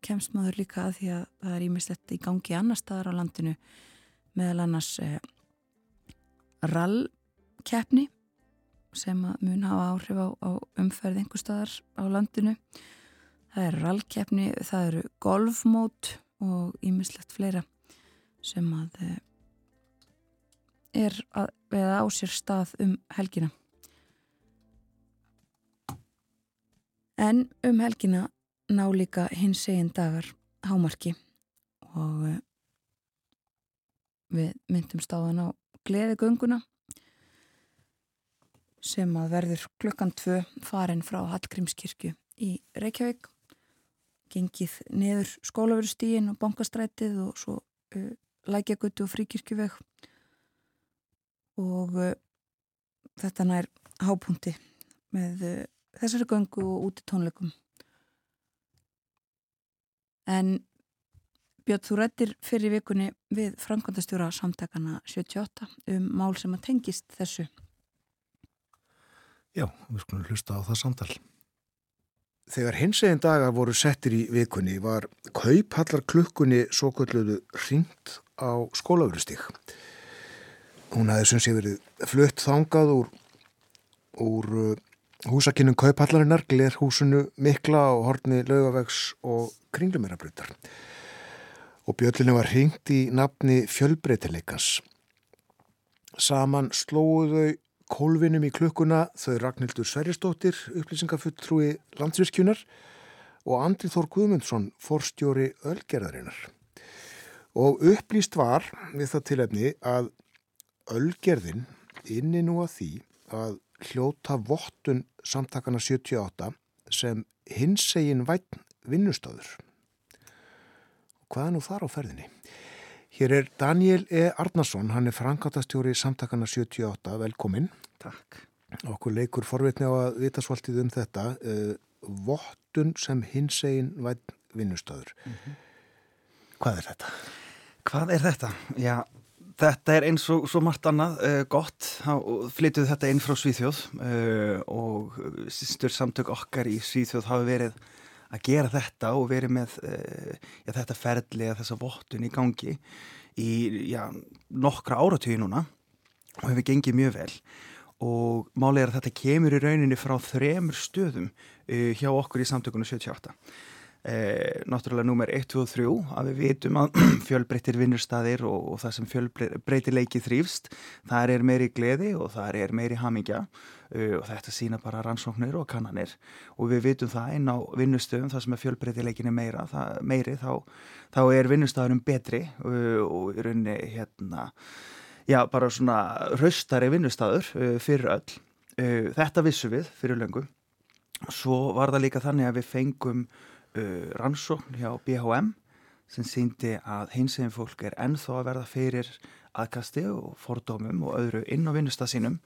kemst maður líka að því að það er ímislegt í gangi annar staðar á landinu. Meðal annars uh, rallkeppni sem mun hafa áhrif á, á umferð einhver staðar á landinu það er rallkeppni, það eru golfmót og ímislegt fleira sem að eh, er að veða á sér stað um helgina. En um helgina ná líka hins egin dagar hámarki og eh, við myndum stáðan á gleðigönguna sem að verður klukkan tvö farin frá Hallgrímskirkju í Reykjavík. Gengið neður skólaverustígin og bankastrætið og svo uh, lækjagötu og fríkirkjuveg. Og uh, þetta nær hápunti með uh, þessari göngu og úti tónleikum. En Björn, þú rættir fyrir vikunni við framkvæmdastjóra samtakana 78 um mál sem að tengist þessu Já, við skulum hlusta á það samtal Þegar hinsegin dagar voru settir í vikunni var kaupallar klukkunni svo kalluðu ringt á skólaverustík. Hún hafði sem sé verið flutt þangað úr, úr uh, húsakinnum kaupallarinnar, glerhúsinu mikla og horni laugavegs og kringlumerabröðar. Og bjöllinu var ringt í nafni fjölbreytileikans. Saman slóðu þau kólvinum í klukkuna þau Ragnhildur Sverrisdóttir, upplýsingafulltrúi landsvirkjunar og Andri Þór Guðmundsson, forstjóri Ölgerðarinnar. Og upplýst var við það tilefni að Ölgerðin inni nú að því að hljóta vottun samtakana 78 sem hinsegin vætt vinnustöður. Hvað er nú þar á ferðinni? Hér er Daniel E. Arnason, hann er frangatastjóri samtakana 78, velkomin. Takk. Okkur leikur forvitni á að vita svolítið um þetta. Uh, vottun sem hins einn vært vinnustöður. Mm -hmm. Hvað er þetta? Hvað er þetta? Já, þetta er eins og svo margt annað uh, gott. Flyttuð þetta inn frá Svíþjóð uh, og sýstur samtök okkar í Svíþjóð hafi verið að gera þetta og verið með uh, já, þetta ferli að þessa vottun í gangi í já, nokkra áratöyu núna og hefur gengið mjög vel og málið er að þetta kemur í rauninni frá þremur stöðum uh, hjá okkur í samtökunum 78. eh, náttúrulega númer 1, 2 og 3 að við vitum að fjölbreyttir vinnurstaðir og, og það sem fjölbreytileiki þrýfst, þar er meiri gleði og þar er meiri hamingja uh, og þetta sína bara rannsóknir og kannanir og við vitum það inn á vinnustöðum þar sem er fjölbreytileikin er meira, það, meiri þá, þá er vinnustæðurum betri og í rauninni hérna já bara svona raustari vinnustæður uh, fyrir öll. Þetta vissu við fyrir löngu. Svo var það líka þannig að við fengum uh, rannsókn hjá BHM sem síndi að hinsegin fólk er ennþá að verða fyrir aðkasti og fordómum og öðru inn á vinnustaf sínum.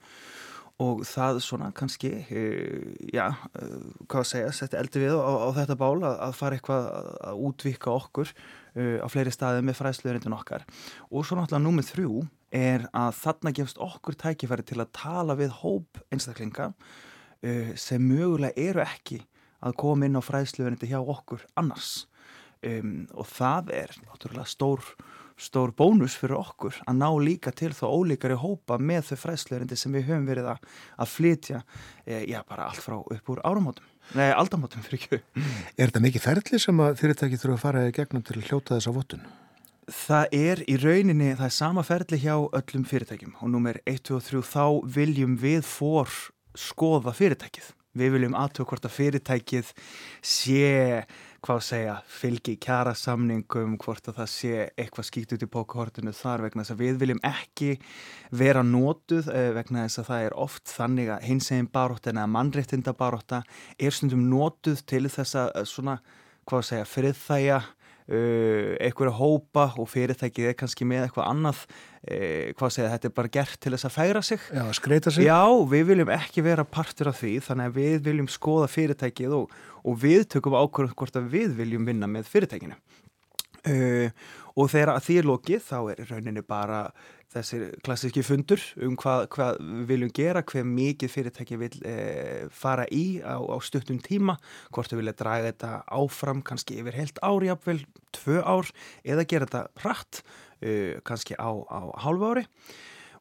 Og það svona kannski, uh, já, uh, hvað að segja, setja eldi við á, á þetta bál að, að fara eitthvað að, útvika okkur uh, á fleiri staði með fræsluðurindin okkar. Og svo náttúrulega númið þrjú er að þarna gefst okkur tækifæri til að tala við hóp einstaklinga uh, sem mögulega eru ekki að koma inn á fræðsluverðindi hjá okkur annars. Um, og það er náttúrulega stór, stór bónus fyrir okkur að ná líka til þá ólíkari hópa með þau fræðsluverðindi sem við höfum verið að, að flytja eh, já bara allt frá upp úr áramótum. Nei aldamótum fyrir ekki. Er þetta mikið ferli sem að fyrirtæki þurfa að fara gegnum til að hljóta þessa vottun? Það er í rauninni, það er sama ferli hjá öllum fyrirtækjum. Og nummer 1, 2 og 3 þá viljum við fór skoða fyrirtækið. Við viljum aðtöku hvort að fyrirtækið sé, hvað segja, fylgi kjara samningum, hvort að það sé eitthvað skýtt út í bókuhortinu þar vegna þess að við viljum ekki vera nótuð eh, vegna þess að það er oft þannig að hinsegin barótt en að mannréttinda barótta er stundum nótuð til þess að svona, hvað segja, friðþæja Uh, einhverja hópa og fyrirtækið er kannski með eitthvað annað. Uh, hvað segja, þetta er bara gert til þess að færa sig. Já, skreita sig. Já, við viljum ekki vera partur af því þannig að við viljum skoða fyrirtækið og, og við tökum ákvörðum hvort að við viljum vinna með fyrirtækinu. Uh, og þegar að því er lokið þá er rauninni bara þessir klassíski fundur um hvað, hvað viljum gera, hver mikið fyrirtæki vil e, fara í á, á stuttum tíma, hvort við vilja draga þetta áfram, kannski yfir heilt ári jafnvel, tvö ár, eða gera þetta hratt, e, kannski á, á hálfu ári.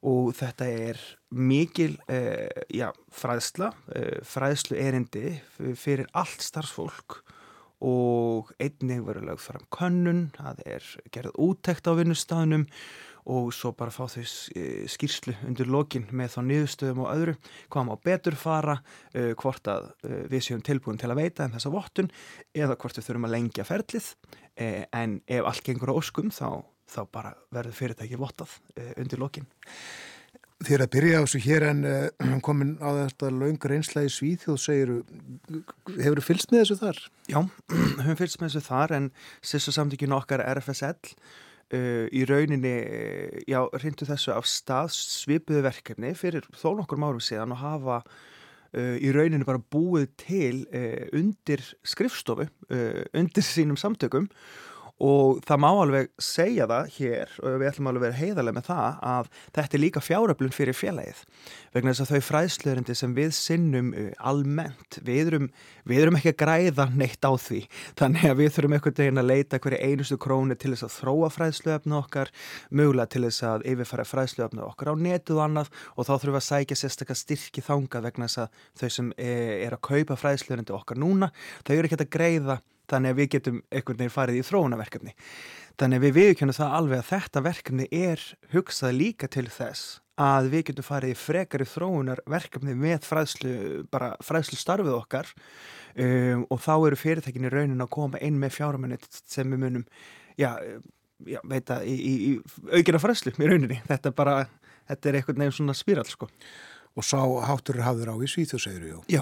Og þetta er mikil e, já, fræðsla, fræðslu erindi fyrir allt starfsfólk og einnig verður lögð fram könnun, það er gerð úttekt á vinnustafnum og svo bara fá þau e, skýrslu undir lokin með þá niðurstöðum og öðru hvað má betur fara uh, hvort að uh, við séum tilbúin til að veita um þessa vottun eða hvort við þurfum að lengja ferlið uh, en ef allt gengur á óskum þá, þá bara verður fyrirtæki vottað undir lokin Þér að byrja á þessu hér en komin á þetta laungur einslægi og segir, hefur þú fylgst með þessu þar? Já, höfum fylgst með þessu þar en sérstu samtíkinu okkar RFSL Uh, í rauninni, já, reyndu þessu af stað svipuðu verkefni fyrir þó nokkur márum síðan og hafa uh, í rauninni bara búið til uh, undir skrifstofu, undir sínum samtökum og það má alveg segja það hér og við ætlum alveg að vera heiðarlega með það að þetta er líka fjáröflun fyrir félagið. Vegna þess að þau fræðslöðundi sem við sinnum uh, almennt við erum, við erum ekki að græða neitt á því. Þannig að við þurfum einhvern veginn að leita hverju einustu krónu til þess að þróa fræðslöfna okkar mögulega til þess að yfirfæra fræðslöfna okkar á netu og annað og þá þurfum við að sækja sérstaklega styrki þanga vegna þess að þau sem er, er að kaupa fræðslöðundi okkar núna þau eru ekki að greiða þannig að við getum einhvern veginn farið í þróunaverkefni. Þannig að við viðkjöndum það alveg að þetta verkefni er hugsað líka til þess að við getum farið í frekari þróunarverkefni með fræðslu, bara fræðslu starfið okkar um, og þá eru fyrirtekinni raunin að koma inn með fjáramenni sem við munum, já, já veita, í, í, í aukina fræðslu í rauninni. Þetta, bara, þetta er einhvern veginn svona spíral, sko og sá háttur hafður á í Svíþjóð segir þú. Já,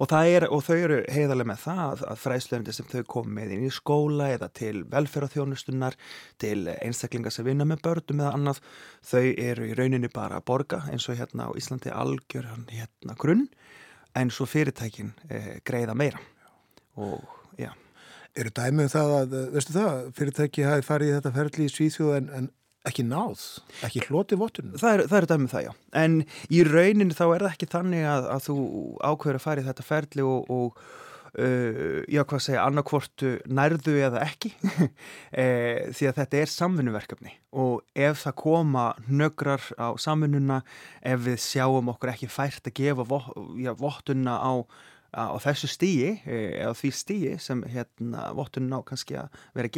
og, er, og þau eru heiðarlega með það að fræðslefndir sem þau kom með inn í skóla eða til velferðarþjónustunnar, til einstaklingar sem vinna með börnum eða annað, þau eru í rauninni bara að borga eins og hérna á Íslandi algjör hérna grunn en svo fyrirtækin eh, greiða meira og já. Eru dæmið um það að, veistu það, fyrirtæki hafi farið í þetta ferli í Svíþjóð en, en ekki náð, ekki hloti vottunum það er, það er dæmið það já. En í rauninu þá er það ekki þannig að, að þú ákveður að fara í þetta ferli og, og uh, já hvað segja annarkvortu nærðu eða ekki. E, því að þetta er samfunnuverkefni og ef það koma nögrar á samfunnuna ef við sjáum okkur ekki fært að gefa vottunna á á þessu stíi eða því stíi sem hérna vottunum ná kannski að vera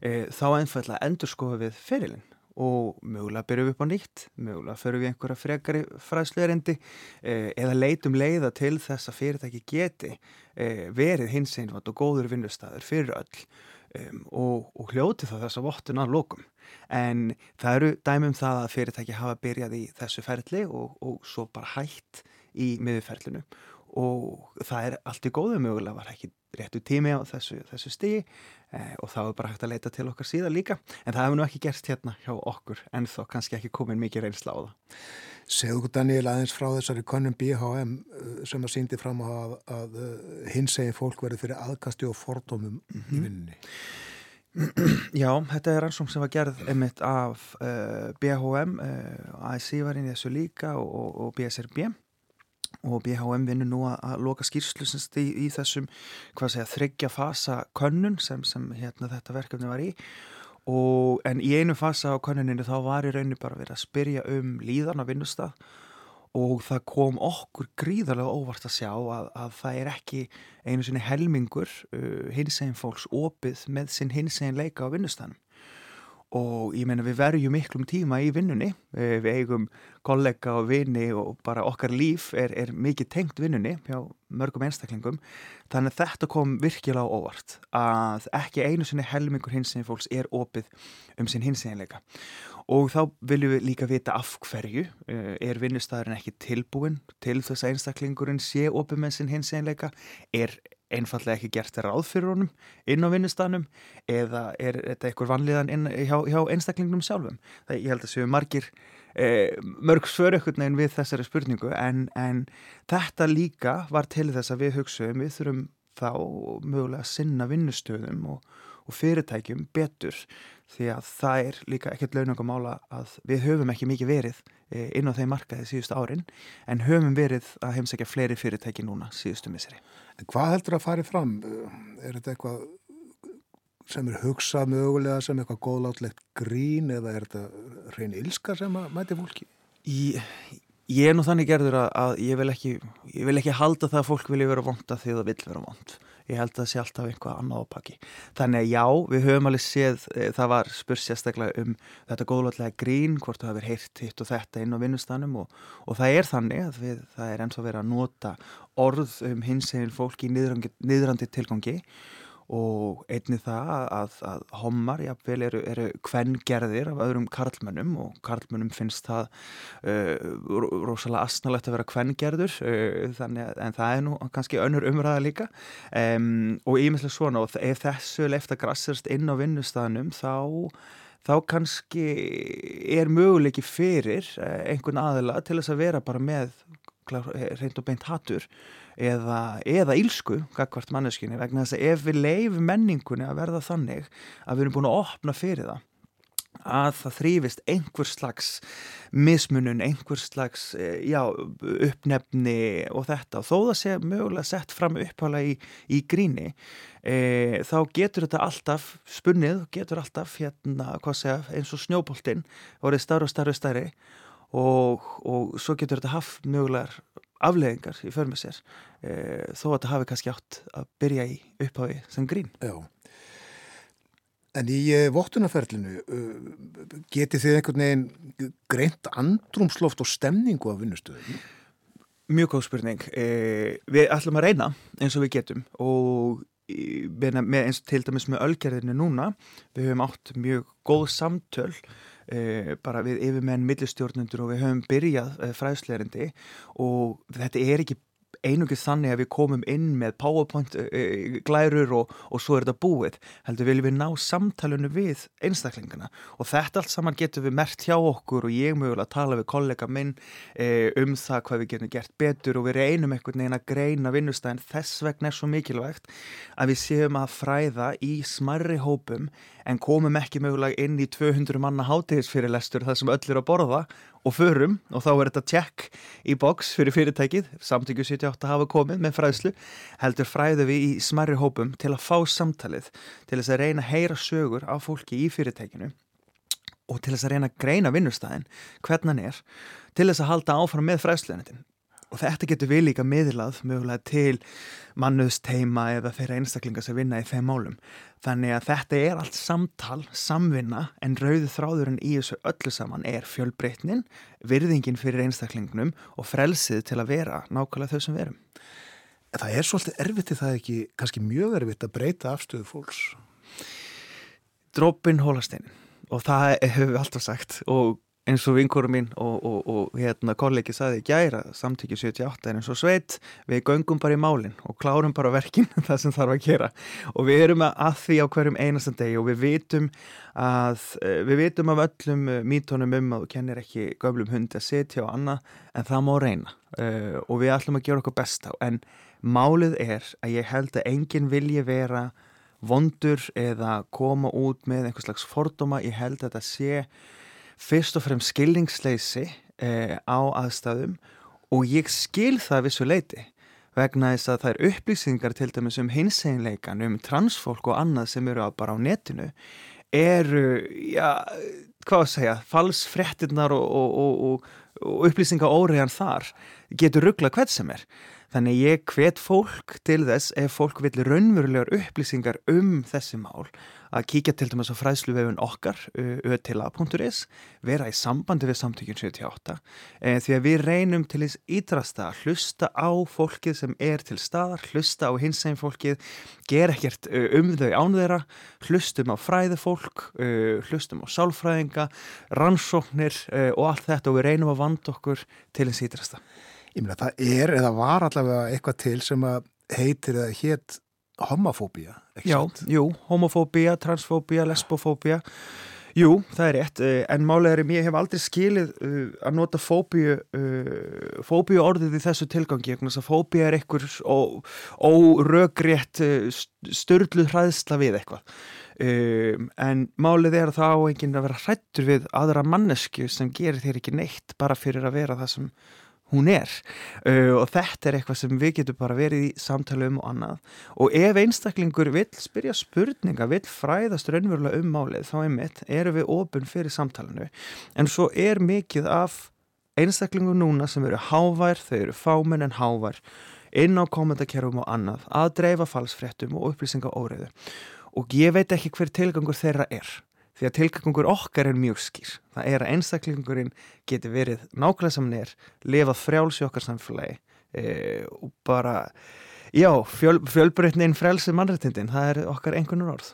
gefin þá einfallega endur skoðu við fyrirlinn og mögulega byrjum við upp á nýtt, mögulega förum við einhverja frekari fræðsluðarendi eh, eða leitum leiða til þess að fyrirtæki geti eh, verið hins einfatt og góður vinnustæður fyrir öll og, og hljóti það þess að vottun að lókum. En það eru dæmum það að fyrirtæki hafa byrjað í þessu ferli og, og svo bara hætt í miðurferlinu og það er allt í góðu mögulega var ekki réttu tími á þessu, þessu stigi eh, og þá er bara hægt að leita til okkar síðan líka en það hefur nú ekki gerst hérna hjá okkur en þó kannski ekki komin mikið reynsla á það Segðu okkur Daniel aðeins frá þessari konum BHM eh, sem að síndi fram að, að eh, hins eginn fólk verið fyrir aðkasti og fordómum mm -hmm. í mhm. vinninni Já, þetta er rannsókn sem var gerð einmitt af uh, BHM uh, ASI var inn í þessu líka og, og BSRB og BHM vinnur nú að loka skýrslu í, í þessum segja, þryggja fasa könnun sem, sem hérna, þetta verkefni var í. Og, en í einu fasa á könnuninu þá var í rauninu bara verið að spyrja um líðan á vinnustaf og það kom okkur gríðarlega óvart að sjá að, að það er ekki einu sinni helmingur uh, hinsegin fólks opið með sinn hinsegin leika á vinnustanum og ég meina við verjum miklum tíma í vinnunni, við eigum kollega og vini og bara okkar líf er, er mikið tengt vinnunni hjá mörgum einstaklingum, þannig að þetta kom virkilega óvart að ekki einu sinni helmingur hinsegin fólks er opið um sinn hinseginleika. Og þá viljum við líka vita af hverju eh, er vinnustæðurinn ekki tilbúin til þess að einstaklingurinn sé opið með sinn hinseginleika, er einfallega ekki gert ráð fyrir honum inn á vinnustanum eða er þetta eitthvað vanliðan inn, hjá, hjá einstaklingnum sjálfum. Það, ég held að séu margir eh, mörg svörökkurnegin við þessari spurningu en, en þetta líka var til þess að við hugsaum við þurfum þá mögulega að sinna vinnustöðum og, og fyrirtækjum betur því að það er líka ekkert launangamála að við höfum ekki mikið verið inn á þeim markaði síðustu árin en höfum verið að heimsækja fleiri fyrirtæki núna síðustu miseri. En hvað heldur að fari fram? Er þetta eitthvað sem er hugsað mögulega sem eitthvað góðlátlegt grín eða er þetta reyn ilska sem að mæti fólki? Ég, ég er nú þannig gerður að, að ég, vil ekki, ég vil ekki halda það að fólk vilja vera vonda því það vil vera vond. Ég held að það sé alltaf einhvað annað ápaki. Þannig að já, við höfum alveg séð, e, það var spurs sérstaklega um þetta góðláttlega grín, hvort það hefur heyrt hitt og þetta inn á vinnustanum og, og það er þannig að við, það er eins og verið að nota orð um hins eginn fólki í niðrandi tilgangi og einni það að, að homar jafnvel eru, eru kvenngerðir af öðrum karlmönnum og karlmönnum finnst það uh, rosalega asnalegt að vera kvenngerður uh, að það er nú kannski önnur umræða líka. Um, og ímestlega svona og ef þessu leifta grassast inn á vinnustafnum þá þá kannski er möguleiki fyrir uh, einhvern aðila til þess að vera bara með reynd og beint hattur eða, eða ílsku gagvart manneskinni vegna þess að ef við leifum menningunni að verða þannig að við erum búin að opna fyrir það að það þrýfist einhver slags mismunun, einhver slags e, já, uppnefni og þetta. Og þó það sé mögulega sett fram upphála í, í gríni e, þá getur þetta alltaf spunnið, getur alltaf hérna, segja, eins og snjóboltinn orðið starf og starf og starri og, og svo getur þetta haft mögulegar afleðingar í förmið sér e, þó að þetta hafi kannski átt að byrja í upphafi sem grín. Já. En í e, vottunarferlinu e, geti þið einhvern veginn greint andrumsloft og stemningu af vinnustöðinu? Mjög góð spurning. E, við ætlum að reyna eins og við getum og með, eins til dæmis með ölgerðinu núna við höfum átt mjög góð samtöl e, bara við yfirmenn millistjórnundur og við höfum byrjað e, fræðsleirindi og þetta er ekki einungið þannig að við komum inn með powerpoint uh, glærur og, og svo er þetta búið, heldur viljum við ná samtalenu við einstaklingana. Og þetta allt saman getur við mert hjá okkur og ég mögulega tala við kollega minn uh, um það hvað við getum gert betur og við reynum einhvern veginn að greina vinnustæðin þess vegna er svo mikilvægt að við séum að fræða í smarri hópum en komum ekki mögulega inn í 200 manna hátegisfyrirlestur þar sem öll eru að borða og förum og þá er þetta tjekk í boks fyrir fyrirtækið, samtíku 78 hafa komið með fræðslu, heldur fræðu við í smarri hópum til að fá samtalið, til þess að reyna að heyra sögur af fólki í fyrirtækinu og til þess að reyna að greina vinnustæðin, hvernig hann er, til þess að halda áfram með fræðsluðanitin og þetta getur við líka miðlað mögulega til mannuðsteima eða þeirra einstaklingar sem vinna í þeim málum. Þannig að þetta er allt samtal, samvinna en rauðu þráðurinn í þessu öllu saman er fjölbreytnin, virðingin fyrir einstaklingnum og frelsið til að vera nákvæmlega þau sem verum. Það er svolítið erfitt í það ekki, kannski mjög erfitt að breyta afstöðu fólks. Drópin hólasteinin og það hefur við alltaf sagt og eins og vinkurum mín og, og, og hérna kollegi saði gæra samtíkju 78 en eins og sveit við göngum bara í málinn og klárum bara verkinn það sem þarf að gera. Og við erum að því á hverjum einastan degi og við vitum að eh, við vitum af öllum eh, mítónum um að þú kennir ekki göflum hundi að setja og annað en það má reyna. Uh, og við ætlum að gera okkur besta. En málið er að ég held að enginn vilji vera vondur eða koma út með einhvers slags fordóma, ég held að þetta sé fyrst og fremst skilningsleysi eh, á aðstæðum og ég skil það vissu leiti vegna þess að það er upplýsingar til dæmis um hinseginleikan, um transfólk og annað sem eru bara á netinu eru, já, hvað að segja, falsfrettinnar og, og, og, og upplýsingar óriðan þar getur ruggla hvert sem er. Þannig ég hvet fólk til þess ef fólk vil raunverulegar upplýsingar um þessi mál að kíkja til dæmis á fræðsluvefun okkar ötila.is, vera í sambandi við samtökjum 78 e, því að við reynum til þess ídrasta að hlusta á fólkið sem er til staðar, hlusta á hins einn fólkið, ger ekkert um þau ánþeira, hlustum á fræðifólk, hlustum á sálfræðinga, rannsóknir og allt þetta og við reynum að vanda okkur til þess ídrasta. Ég meina það er eða var allavega eitthvað til sem að heitir eða hétt homofóbía? Já, jú, homofóbía, transfóbía, lesbofóbía Jú, það er rétt, eh, en málega er ég hef aldrei skilið uh, að nota fóbíu fóbíu orðið í þessu tilgangi, þannig að fóbíu er einhver óröggrétt uh, störluð hræðsla við eitthvað um, en málið er að það á enginn að vera hrættur við aðra mannesku sem gerir þér ekki neitt bara fyrir að vera það sem hún er. Uh, og þetta er eitthvað sem við getum bara verið í samtali um og annað. Og ef einstaklingur vil spyrja spurninga, vil fræðast raunverulega um málið þá einmitt eru við ofun fyrir samtalenu en svo er mikið af einstaklingu núna sem eru hávær, þau eru fámenn en hávær inn á kommentarkerfum og annað að dreifa falsfrettum og upplýsinga óriðu og ég veit ekki hver tilgangur þeirra er því að tilgangur okkar er mjög skýr. Það er að einstaklingurinn geti verið nákvæmlega er, lifað frjáls í okkar samfélagi e, og bara, já, fjöl, fjölbreytnin frjálsið mannrættindin, það er okkar einhvernur orð.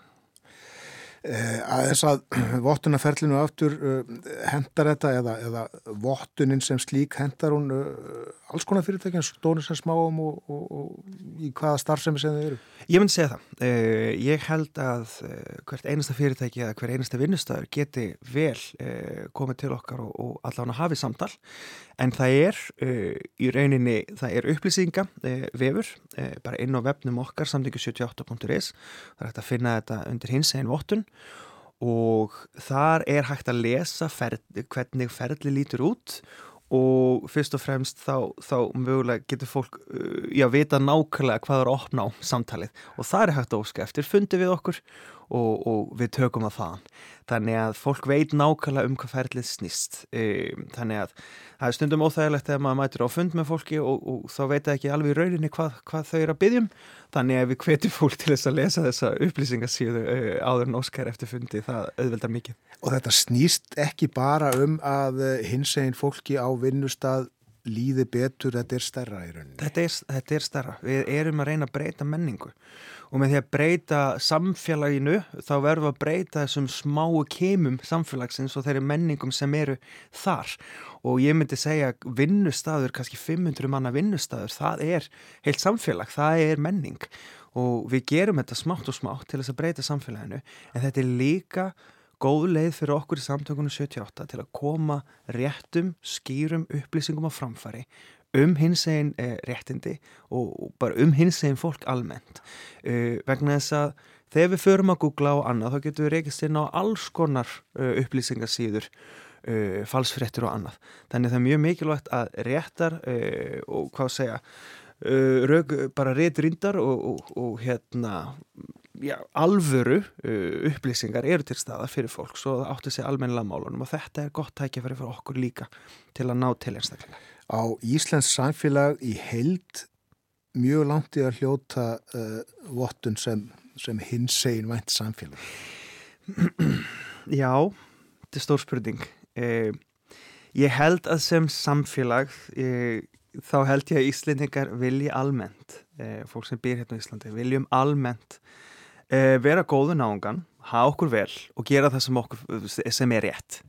Eh, að þess að vottunarferlinu aftur uh, hendar þetta eða, eða vottunin sem slík hendar hún uh, alls konar fyrirtækjum, stónir sem smáum og, og, og í hvaða starfsemi sem þau eru? Ég myndi segja það. Ég held að hvert einasta fyrirtæki eða hver einasta vinnustöður geti vel komið til okkar og, og allavega hafið samtal en það er í rauninni, það er upplýsinga vefur, bara inn á vefnum okkar samtingu78.is það er hægt að finna þetta undir hins einn vottun og þar er hægt að lesa ferli, hvernig ferli lítur út og fyrst og fremst þá, þá mögulega getur fólk uh, já, vita nákvæmlega hvað er að opna á samtalið. Og það er hægt að óska eftir fundi við okkur og, og við tökum að það þannig að fólk veit nákvæmlega um hvað ferlið snýst. Um, þannig að það er stundum óþægilegt þegar maður mætur á fund með fólki og, og þá veit það ekki alveg í rauninni hvað, hvað þau eru að byggjum þannig að við hvetjum fólk til þess að lesa þessa upplýsingarsíðu uh, áður en óskar eftir fundi, það auðveldar mikið. Og þetta snýst ekki bara um að uh, hins eginn fólki á vinnustad líði betur, þetta er stærra í rauninni. Þetta er, þetta er stærra, við erum að reyna að breyta menningu og með því að breyta samfélaginu þá verðum við að breyta þessum smáu keimum samfélagsins og þeirri menningum sem eru þar. Og ég myndi segja vinnustadur, kannski 500 manna vinnustadur, það er heilt samfélag, það er menning. Og við gerum þetta smátt og smátt til þess að breyta samfélaginu en þetta er líka góð leið fyrir okkur í samtökunum 78 til að koma réttum, skýrum upplýsingum á framfari um hins einn eh, réttindi og bara um hins einn fólk almennt. Uh, vegna þess að þegar við förum að googla og annað þá getum við reykist inn á alls konar uh, upplýsingasíður uh, falsfrettur og annað. Þannig það er mjög mikilvægt að réttar og hvað segja raug bara réttrindar og, og, og hérna já, alvöru upplýsingar eru til staða fyrir fólk svo það átti sig almennilega málunum og þetta er gott tækja fyrir okkur líka til að ná til einstaklega á Íslands samfélag í heild mjög langt í að hljóta uh, vottun sem, sem hins segin vænt samfélag? Já, þetta er stór spurning. Eh, ég held að sem samfélag, eh, þá held ég að Íslendingar vilji almennt, eh, fólk sem býr hérna í Íslandi, viljum almennt eh, vera góðu náungan, hafa okkur vel og gera það sem, okkur, sem er rétt.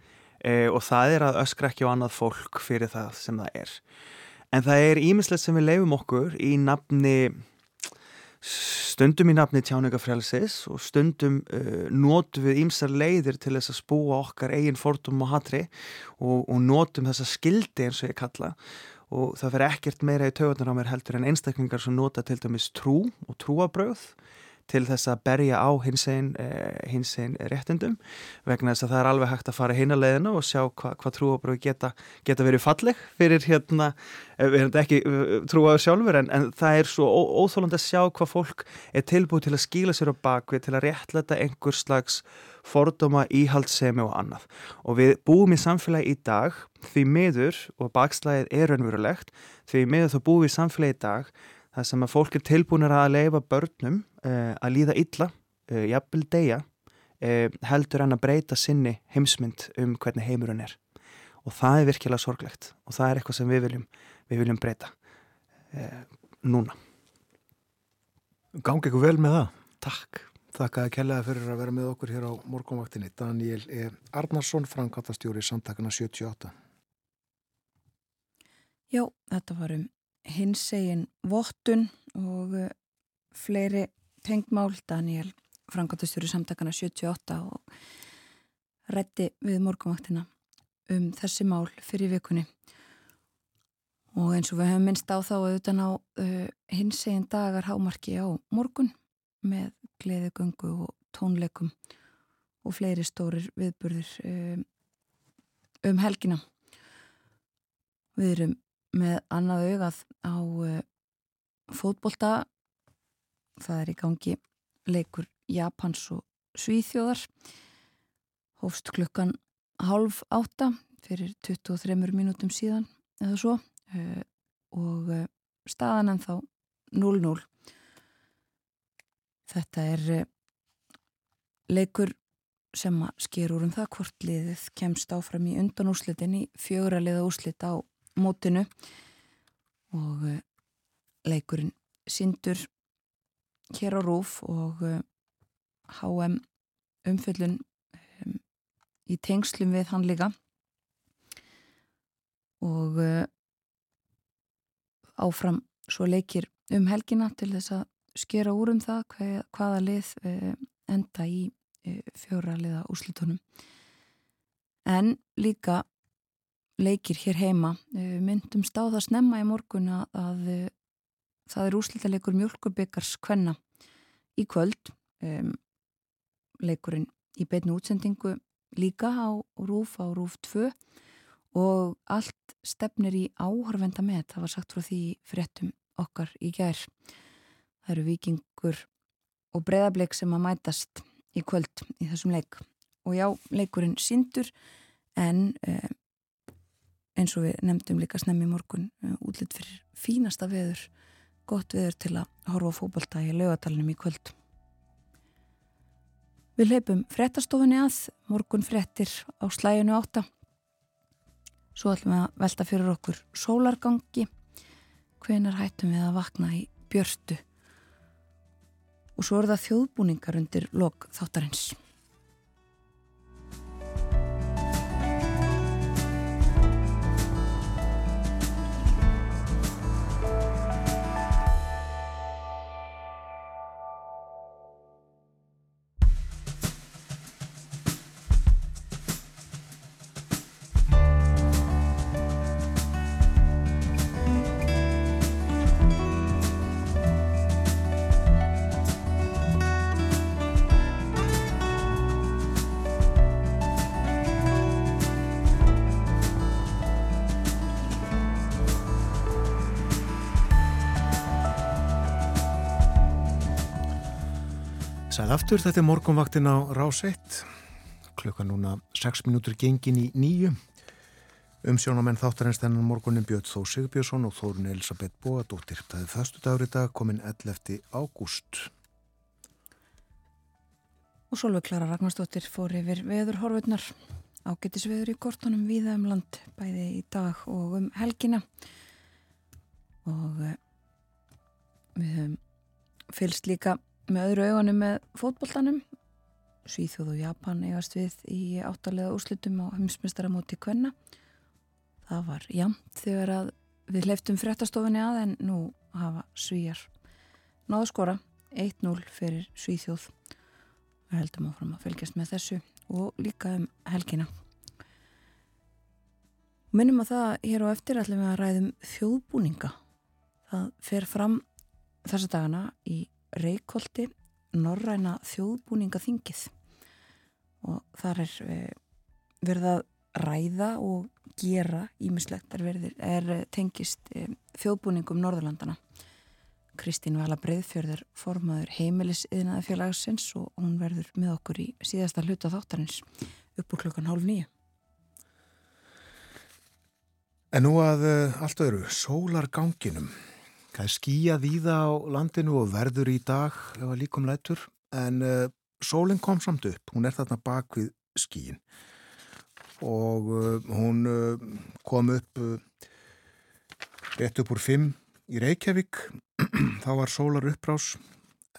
Eh, og það er að öskra ekki á annað fólk fyrir það sem það er. En það er ímislegt sem við leifum okkur í nafni stundum í nafni tjáningafrælsis og stundum uh, notum við ímsar leiðir til þess að spúa okkar eigin fordum og hatri og, og notum þessa skildi eins og ég kalla og það verður ekkert meira í tögunar á mér heldur en einstaklingar sem nota til dæmis trú og trúabröð til þess að berja á hins einn eh, réttundum vegna þess að það er alveg hægt að fara hinn að leiðina og sjá hvað hva trúabröð geta, geta verið falleg fyrir hérna, eh, við erum ekki eh, trúaður sjálfur en, en það er svo óþólandi að sjá hvað fólk er tilbúið til að skíla sér á bakvið til að réttleta einhver slags fordóma, íhaldsemi og annað. Og við búum í samfélagi í dag því miður og bakslæðið er raunverulegt því miður þá búum við í samfélagi í dag það sem að fólk er tilbúinir að leifa börnum uh, að líða illa, uh, jafnvel deyja, uh, heldur hann að breyta sinni heimsmynd um hvernig heimurinn er. Og það er virkilega sorglegt og það er eitthvað sem við viljum, við viljum breyta núna. Gangi ykkur vel með það? Takk. Þakka að kellaði fyrir að vera með okkur hér á morgunvaktinni. Daniel E. Arnarsson, framkvæmtastjóri samtakana 78. Já, þetta var um hinsegin vottun og uh, fleiri tengmál. Daniel Frankóttastjóri samtakana 78 og rétti við morgunvaktina um þessi mál fyrir vikunni. Og eins og við hefum minnst á þá auðvitað á uh, hinsegin dagar hámarki á morgun með gleðugöngu og tónleikum og fleiri stórir viðburðir um, um helgina. Við erum með annað augað á uh, fótbolta. Það er í gangi leikur Japans og Svíþjóðar. Hófst klukkan halv átta fyrir 23 mínútum síðan eða svo uh, og uh, staðan en þá 0-0 þetta er leikur sem að sker úr um það hvort liðið kemst áfram í undan úslitin í fjögra liða úslit á mótinu og uh, leikurinn Sindur hér á Rúf og uh, eh, HM umföllun um, í tengslum við hann líka. Og uh, áfram svo leikir um helgina til þess að skera úr um það hvað, hvaða lið enda í fjóra liða úslitunum en líka leikir hér heima. Eh, myndum stáða snemma í morgun að eh, það er úslítalegur mjölkubyggars kvenna í kvöld. Leikurinn í beitnu útsendingu líka á Rúf á Rúf 2 og allt stefnir í áhörvenda með það var sagt frá því fréttum okkar í gær. Það eru vikingur og breðableik sem að mætast í kvöld í þessum leik. Og já, leikurinn sindur en um, eins og við nefndum líka snemmi morgun uh, útlitt fyrir fínasta veður gott veður til að horfa fókbalta í lögatalunum í kvöld. Við leipum frettastofunni að morgun frettir á slæjunu átta. Svo ætlum við að velta fyrir okkur sólargangi. Hvenar hættum við að vakna í björstu og svo er það þjóðbúningar undir lok þáttarins Sæl aftur, þetta er morgunvaktin á Rás 1 klukka núna 6 minútur gengin í nýju Umsjónamenn þáttarins þennan morgunin Björn Þó Sigbjörnsson og Þórun Elisabeth Bóadóttir. Það er þastu dagur í dag komin 11. ágúst. Og Solveig Klara Ragnarsdóttir fór yfir veðurhorfurnar. Ágættis veður í kortunum viða um land, bæði í dag og um helgina. Og eh, við höfum fylst líka með öðru augunum með fótboltanum. Svíþjóð og Japan eigast við í áttalega úrslutum á heimsmyndstaramóti Kvenna. Það var jamt þegar að við hleyftum fréttastofinni að en nú hafa svíjar náðu skora 1-0 fyrir svíþjóð. Við heldum áfram að fylgjast með þessu og líka um helgina. Minnum að það hér á eftir ætlum við að ræðum þjóðbúninga. Það fer fram þessa dagana í Reykjóldi Norræna þjóðbúninga þingið og þar er eh, verið að ræða og gera ímislegt er, er tengist e, þjóðbúningum Norðurlandana. Kristín Vala Breiðfjörður formaður heimilis yðnaði félagsins og hún verður með okkur í síðasta hluta þáttarins upp úr klukkan hálf nýju. En nú að allt öðru, sólarganginum. Það er skíjað í það á landinu og verður í dag ef að líkum lætur? En uh, sólinn kom samt upp, hún er þarna bak við skíin og uh, hún uh, kom upp rétt upp úr 5 í Reykjavík. Þá var sólar upprás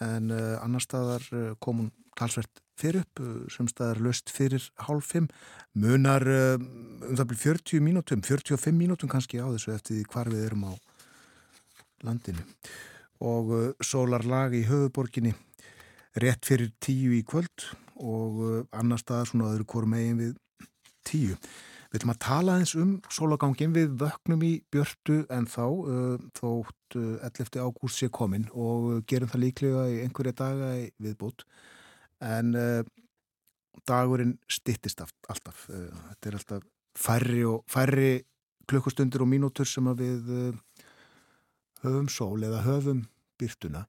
en annar staðar kom hún talsvert fyrir upp sem staðar löst fyrir hálf 5 munar um það byrjum 40 mínútum 45 mínútum kannski á þessu eftir því hvar við erum á landinu og sólar lag í höfuborginni rétt fyrir 10 í kvöld og annar staðar svona öðru korum eigin við tíu. Við ætlum að tala eins um sólagangin við vöknum í björtu en þá uh, þótt uh, 11. ágúst sé komin og gerum það líklega í einhverja daga viðbútt en uh, dagurinn stittist alltaf. Uh, þetta er alltaf færri og færri klukkustundir og mínútur sem við uh, höfum sól eða höfum byrtuna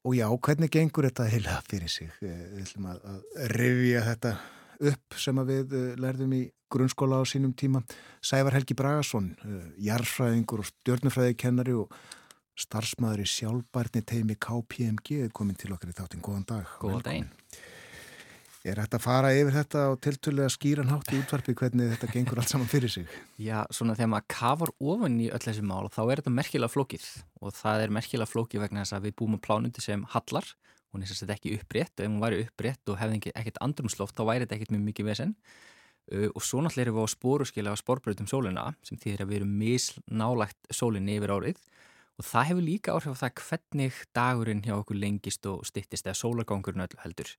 og já, hvernig gengur þetta heila fyrir sig? Uh, við ætlum að, að revja þetta upp sem við eh, lærðum í grunnskóla á sínum tíma. Sævar Helgi Bragason, eh, jarfræðingur og stjórnufræðikennari og starfsmaður í sjálfbarni teimi KPMG er komin til okkar í þáttinn. Góðan dag. Góðan daginn. Er þetta að fara yfir þetta og tiltölulega skýran hátt í útvarpi hvernig þetta gengur allt saman fyrir sig? Já, svona þegar maður kafar ofan í öll þessi mál þá er þetta merkilega flókið. Og það er merkilega flókið vegna þess að við búum á plánundi sem hallar. Hún er sérstaklega ekki upprétt. Og ef hún væri upprétt og hefði ekkert andrumsloft þá væri þetta ekkert mjög mikið vesen. Uh, og svo náttúrulega erum við á spóruskila á spórbröðum sólina sem þýðir að við erum misnálagt sólinni yfir árið. Og það hefur líka áhrif á það hvernig dagurinn hjá okkur lengist og stittist eða sólargangurinn öll heldur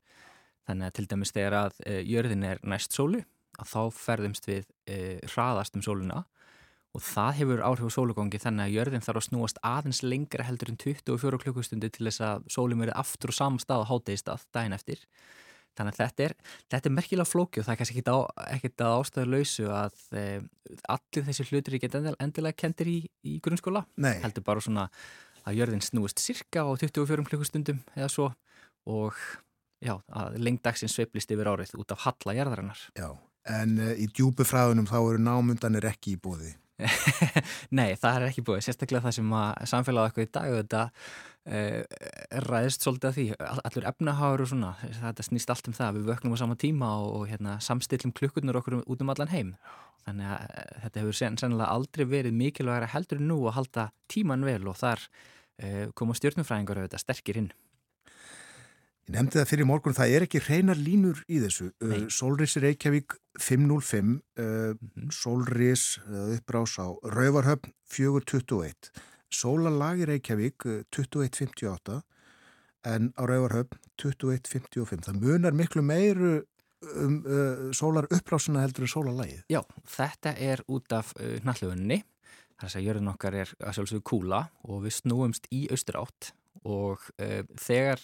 þannig að til dæmis þegar að uh, jörðin er næst sólu að þá ferðumst við uh, hraðast um sóluna og það hefur áhrif á sólugangi þannig að jörðin þarf að snúast aðeins lengra heldur en 24 klukkustundu til þess að sólum verið aftur og saman stað á háttegistað daginn eftir. Þannig að þetta er, þetta er merkilega flóki og það er kannski ekkert að ástæðu lausu að e, allir þessi hlutur er ekki endilega kendir í, í grunnskóla. Nei. Heldur bara svona að jörðin snúist cirka á 24 klukkustundum eða svo og já, að lengdagsinn sveiplist yfir árið út af halla jörðarinnar. Já, en e, í djúbufræðunum þá eru námundanir ekki í bóði. Nei, það er ekki búið, sérstaklega það sem að samfélag okkur í dag þetta uh, ræðist svolítið að því, allur efnaháður og svona, þetta snýst allt um það við vöknum á sama tíma og, og hérna, samstillum klukkurnar okkur út um allan heim þannig að uh, þetta hefur sen, sennilega aldrei verið mikilvægara heldur nú að halda tíman vel og þar uh, koma stjórnumfræðingar auðvitað sterkir inn Ég nefndi það fyrir morgun, það er ekki reynar línur í þessu. Uh, Solris Reykjavík 505, uh, mm -hmm. Solris uh, uppbrás á Rauvarhöfn 421, Sólalag í Reykjavík 2158 en á Rauvarhöfn 2155. Það munar miklu meiru um sólar uppbrásuna heldur en sólalagið. Já, þetta er út af nallöfunni. Það er að jörðin okkar er að sjálfsögðu kúla og við snúumst í austur átt og þegar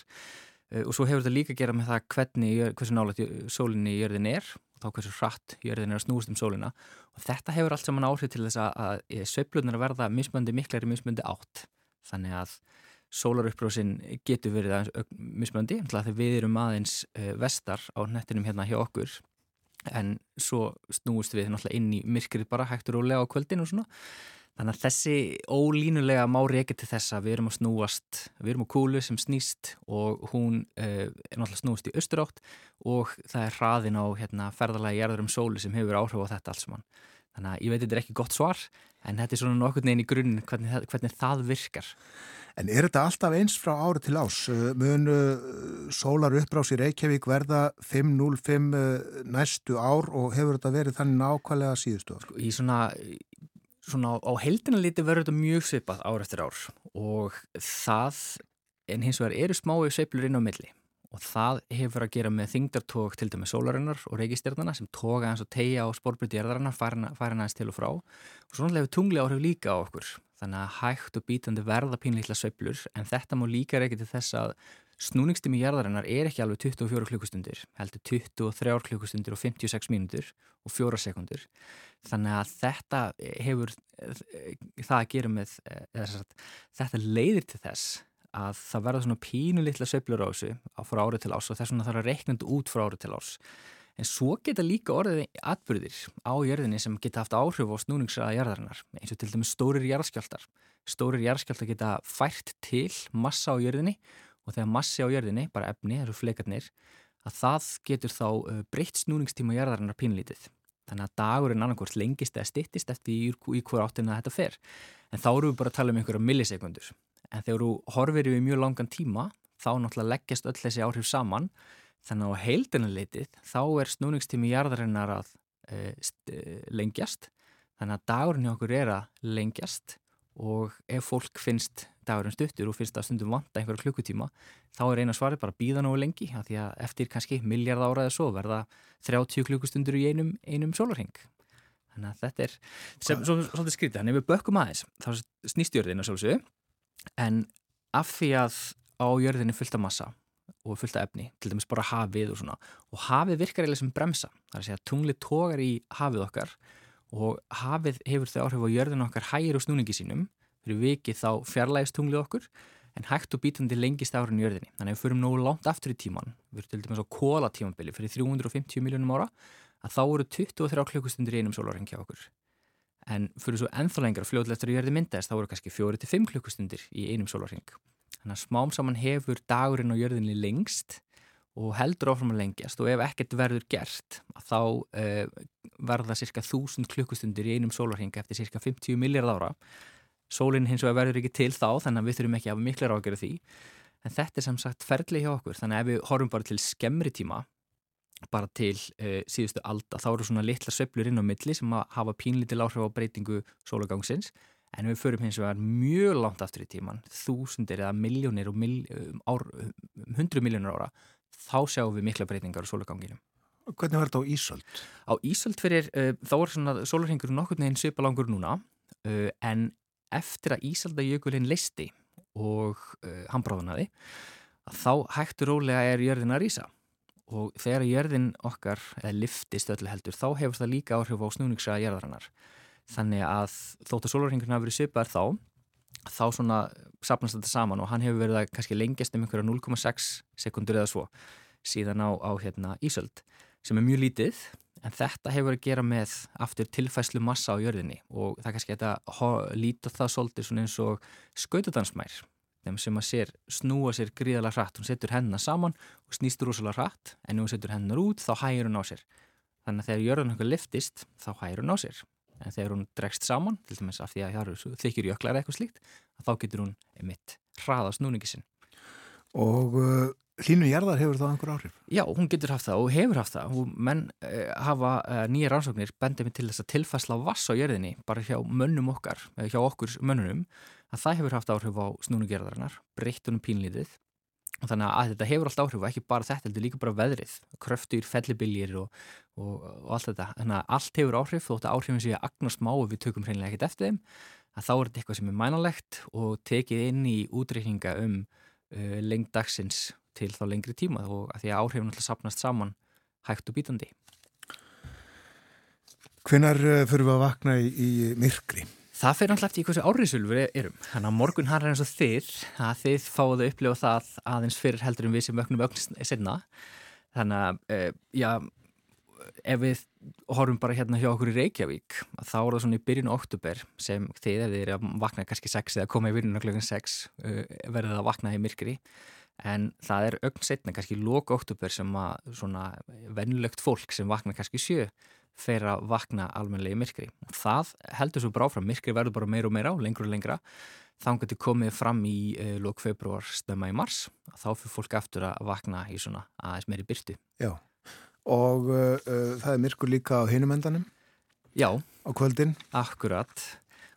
og svo hefur þetta líka að gera með það hvernig, hversu nálægt sólinni í jörðin er og þá hversu hratt jörðin er að snúst um sólina. Og þetta hefur allt saman áhrif til þess að, að sveiflunar verða mismöndi miklari mismöndi átt. Þannig að sólaruppbrósin getur verið mismöndi þegar við erum aðeins vestar á nettinum hérna hjá okkur en svo snúist við náttúrulega inn í myrkrið bara hægt og rólega á kvöldin og svona þannig að þessi ólínulega má reykja til þess að við erum að snúast við erum á kúlu sem snýst og hún uh, er náttúrulega snúist í austurátt og það er hraðin á hérna, ferðalagi gerður um sóli sem hefur áhrif á þetta alls mann þannig að ég veit þetta er ekki gott svar en þetta er svona nokkur neginn í grunn hvernig, hvernig það virkar En er þetta alltaf eins frá ári til ás? Uh, mun uh, sólar uppbrás í Reykjavík verða 5.05 uh, næstu ár og hefur þetta verið þannig nákvæmlega síðustu ár? Í svona, svona á heldina liti verður þetta mjög svipað ár eftir ár. Og það en hins vegar eru smái sveiflur inn á milli. Og það hefur að gera með þingdartók til dæmi sólarinnar og reykistjarnana sem toga eins og tegja á spórbrytti erðarinnar farin aðeins til og frá. Og svona hefur tungli áhrif líka á okkur. Þannig að hægt og bítandi verða pínleikla sveiflur en þetta má líka reykja til þess að snúningstími jarðarinnar er ekki alveg 24 klukkustundir, heldur 23 klukkustundir og 56 mínútur og 4 sekundur. Þannig að þetta hefur það að gera með, eða, þetta leiðir til þess að það verða svona pínu litla sveiflur á þessu frá árið til ás og þess vegna þarf að reiknandi út frá árið til ás. En svo geta líka orðið atbyrðir á jörðinni sem geta haft áhrif á snúningsraða jörðarinnar, eins og til dæmis stórir jarðskjáltar. Stórir jarðskjáltar geta fært til massa á jörðinni og þegar massi á jörðinni, bara efni, eru fleikarnir, að það getur þá breytt snúningstíma jörðarinnar pínlítið. Þannig að dagurinn annarkort lengist eða stittist eftir í, hver áttina þetta fer. En þá eru við bara að tala um einhverja millisekundur. En þegar þú horfir yfir mjög langan tíma, þá náttúrulega leggjast öll þessi áhrif saman Þannig að á heildina leitið þá er snúningstími jarðarinnar að e, lengjast. Þannig að dagurinn hjá okkur er að lengjast og ef fólk finnst dagurinn stuttur og finnst að stundum vanta einhverja klukkutíma þá er eina svari bara að býða nógu lengi að því að eftir kannski miljard ára eða svo verða 30 klukkustundur í einum, einum sólarheng. Þannig að þetta er sem, svo, svolítið skrítið. Þannig að við bökkum aðeins þá snýst jörðin að svolítið en af því að á jörðinni fullta massa og fullt af efni, til dæmis bara hafið og svona og hafið virkar eiginlega sem bremsa það er að segja tungli tógar í hafið okkar og hafið hefur þau áhrif á jörðin okkar hægir og snúningi sínum fyrir vikið þá fjarlægist tunglið okkur en hægt og bítandi lengist árun jörðinni. Þannig að við fyrum nógu langt aftur í tíman við erum til dæmis á kólatímanbili fyrir 350 miljónum ára að þá eru 23 klukkustundir einum sólarheng hjá okkur. En fyrir svo ennþá lengra að jörði myndaðist þá eru kannski 4-5 klukkustundir í einum sólarheng Þannig að smám saman hefur dagurinn á jörðinni lengst og heldur áfram að lengjast og ef ekkert verður gert þá uh, verða cirka 1000 klukkustundir í einum sólarhinga eftir cirka 50 miljard ára. Sólinn hins vegar verður ekki til þá þannig að við þurfum ekki að hafa mikla ráðgerðu því. En þetta er sem sagt ferli hjá okkur þannig að ef við horfum bara til skemmri tíma bara til uh, síðustu alda þá eru svona litla söblur inn á milli sem að hafa pínlítil áhrif á breytingu sólagangsins en við förum hins vegar mjög langt aftur í tíman, þúsundir eða miljónir og um, um, hundru miljónir ára, þá sjáum við mikla breytingar á sólaganginum. Hvernig var þetta á Ísöld? Á Ísöld fyrir, uh, þá er svona sólarhengur nokkur neginn svipalangur núna, uh, en eftir að Ísöldajökulinn listi og uh, hann bráðnaði, þá hægtur rólega er jörðin að rýsa og þegar jörðin okkar, eða liftist öllu heldur, þá hefur það líka áhrif á snúningsaða jörðarinnar þannig að þóttu sólurringurinn hafi verið svipaðar þá þá svona sapnast þetta saman og hann hefur verið að kannski lengjast um einhverja 0,6 sekundur eða svo síðan á, á hérna, Ísöld sem er mjög lítið en þetta hefur að gera með aftur tilfæslu massa á jörðinni og það kannski þetta lítur það svolítið svona eins og skautadansmær þeim sem að sér snúa sér gríðalega hratt. Hún setur hennar saman og snýstur rosalega hratt en ef hún setur hennar út þá hægir hún á sér. Þannig að þegar jörðun eitthvað liftist þá hægir hún á sér en þegar hún dregst saman, til dæmis af því að eru þykjur jöklar eitthvað slíkt, þá getur hún einmitt hraða snúningi sinn. Og uh, hlínu jarðar hefur það einhver áhrif? Já, hún getur haft það og hefur haft það og menn uh, hafa uh, nýja rannsóknir bendið mig til þess að tilfæsla vass á jörðinni bara hjá mönnum okkar, hjá okkur mönnunum, að það hefur haft áhrif á snúningerðarinnar, breyttunum pínlítið og þannig að þetta hefur alltaf áhrif og ekki bara þetta, þetta er líka bara veðrið kröftur, fellibiljir og, og, og allt þetta, þannig að allt hefur áhrif þótt að áhrifin sé að agnast má og við tökum hreinlega ekkert eftir þeim, að þá er þetta eitthvað sem er mænalegt og tekið inn í útreikninga um uh, lengd dagsins til þá lengri tíma og að því að áhrifin alltaf sapnast saman hægt og bítandi Hvenar uh, fyrir við að vakna í, í myrkri? Það fyrir náttúrulega eftir í hversu áriðsölfur erum. Þannig að morgun hann er eins og þið, að þið fáðu upplifa það aðeins fyrir heldur en við sem vögnum vögn senna. Þannig að, e, já, ef við horfum bara hérna hjá okkur í Reykjavík þá er það svona í byrjun oktober sem þið ef þið eru að vakna kannski 6 eða koma í klokkan 6 uh, verður það að vakna í myrkri. En það er ögn setna kannski lók oktober sem að svona vennlögt fólk sem vakna kannski 7 fer að vakna almenlega í myrkri. Og það heldur svo bráfram, myrkri verður bara meira og meira og lengur og lengra. Þá getur komið fram í uh, lók februar stöma í mars þá fyrir fólk aftur að vakna í svona aðeins meiri byrtu Já, og uh, uh, það er myrkur líka á hinumendanum Já, á kvöldin. Akkurat.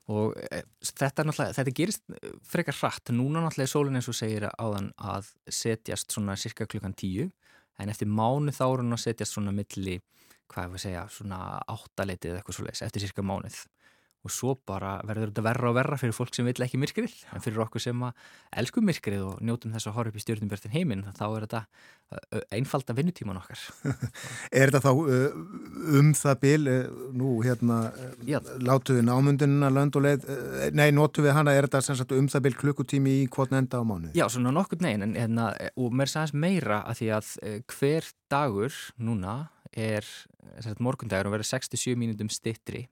Og e, þetta þetta gerist frekar hratt, núna náttúrulega er sólinn eins og segir áðan að setjast svona cirka klukkan tíu, en eftir mánu þá er hún að setjast svona milli hvað er að segja, svona áttaleitið eða eitthvað svo leiðis, eftir cirka mánuð og svo bara verður þetta verra og verra fyrir fólk sem vill ekki myrkrið, en fyrir okkur sem elskum myrkrið og njótum þess að horfa upp í stjórnumbertin heiminn, þá er þetta einfalda vinnutíman okkar Er þetta þá um það bil, nú hérna Já. látu við námundunina lönd og leið, nei, notu við hana er þetta um það bil klukkutími í hvort enda á mánuði? Já, svona nokkur negin, en hérna, og mér sagðist meira að því að eh, hver dagur núna er, morgundagur og verður 67 mínútum stittri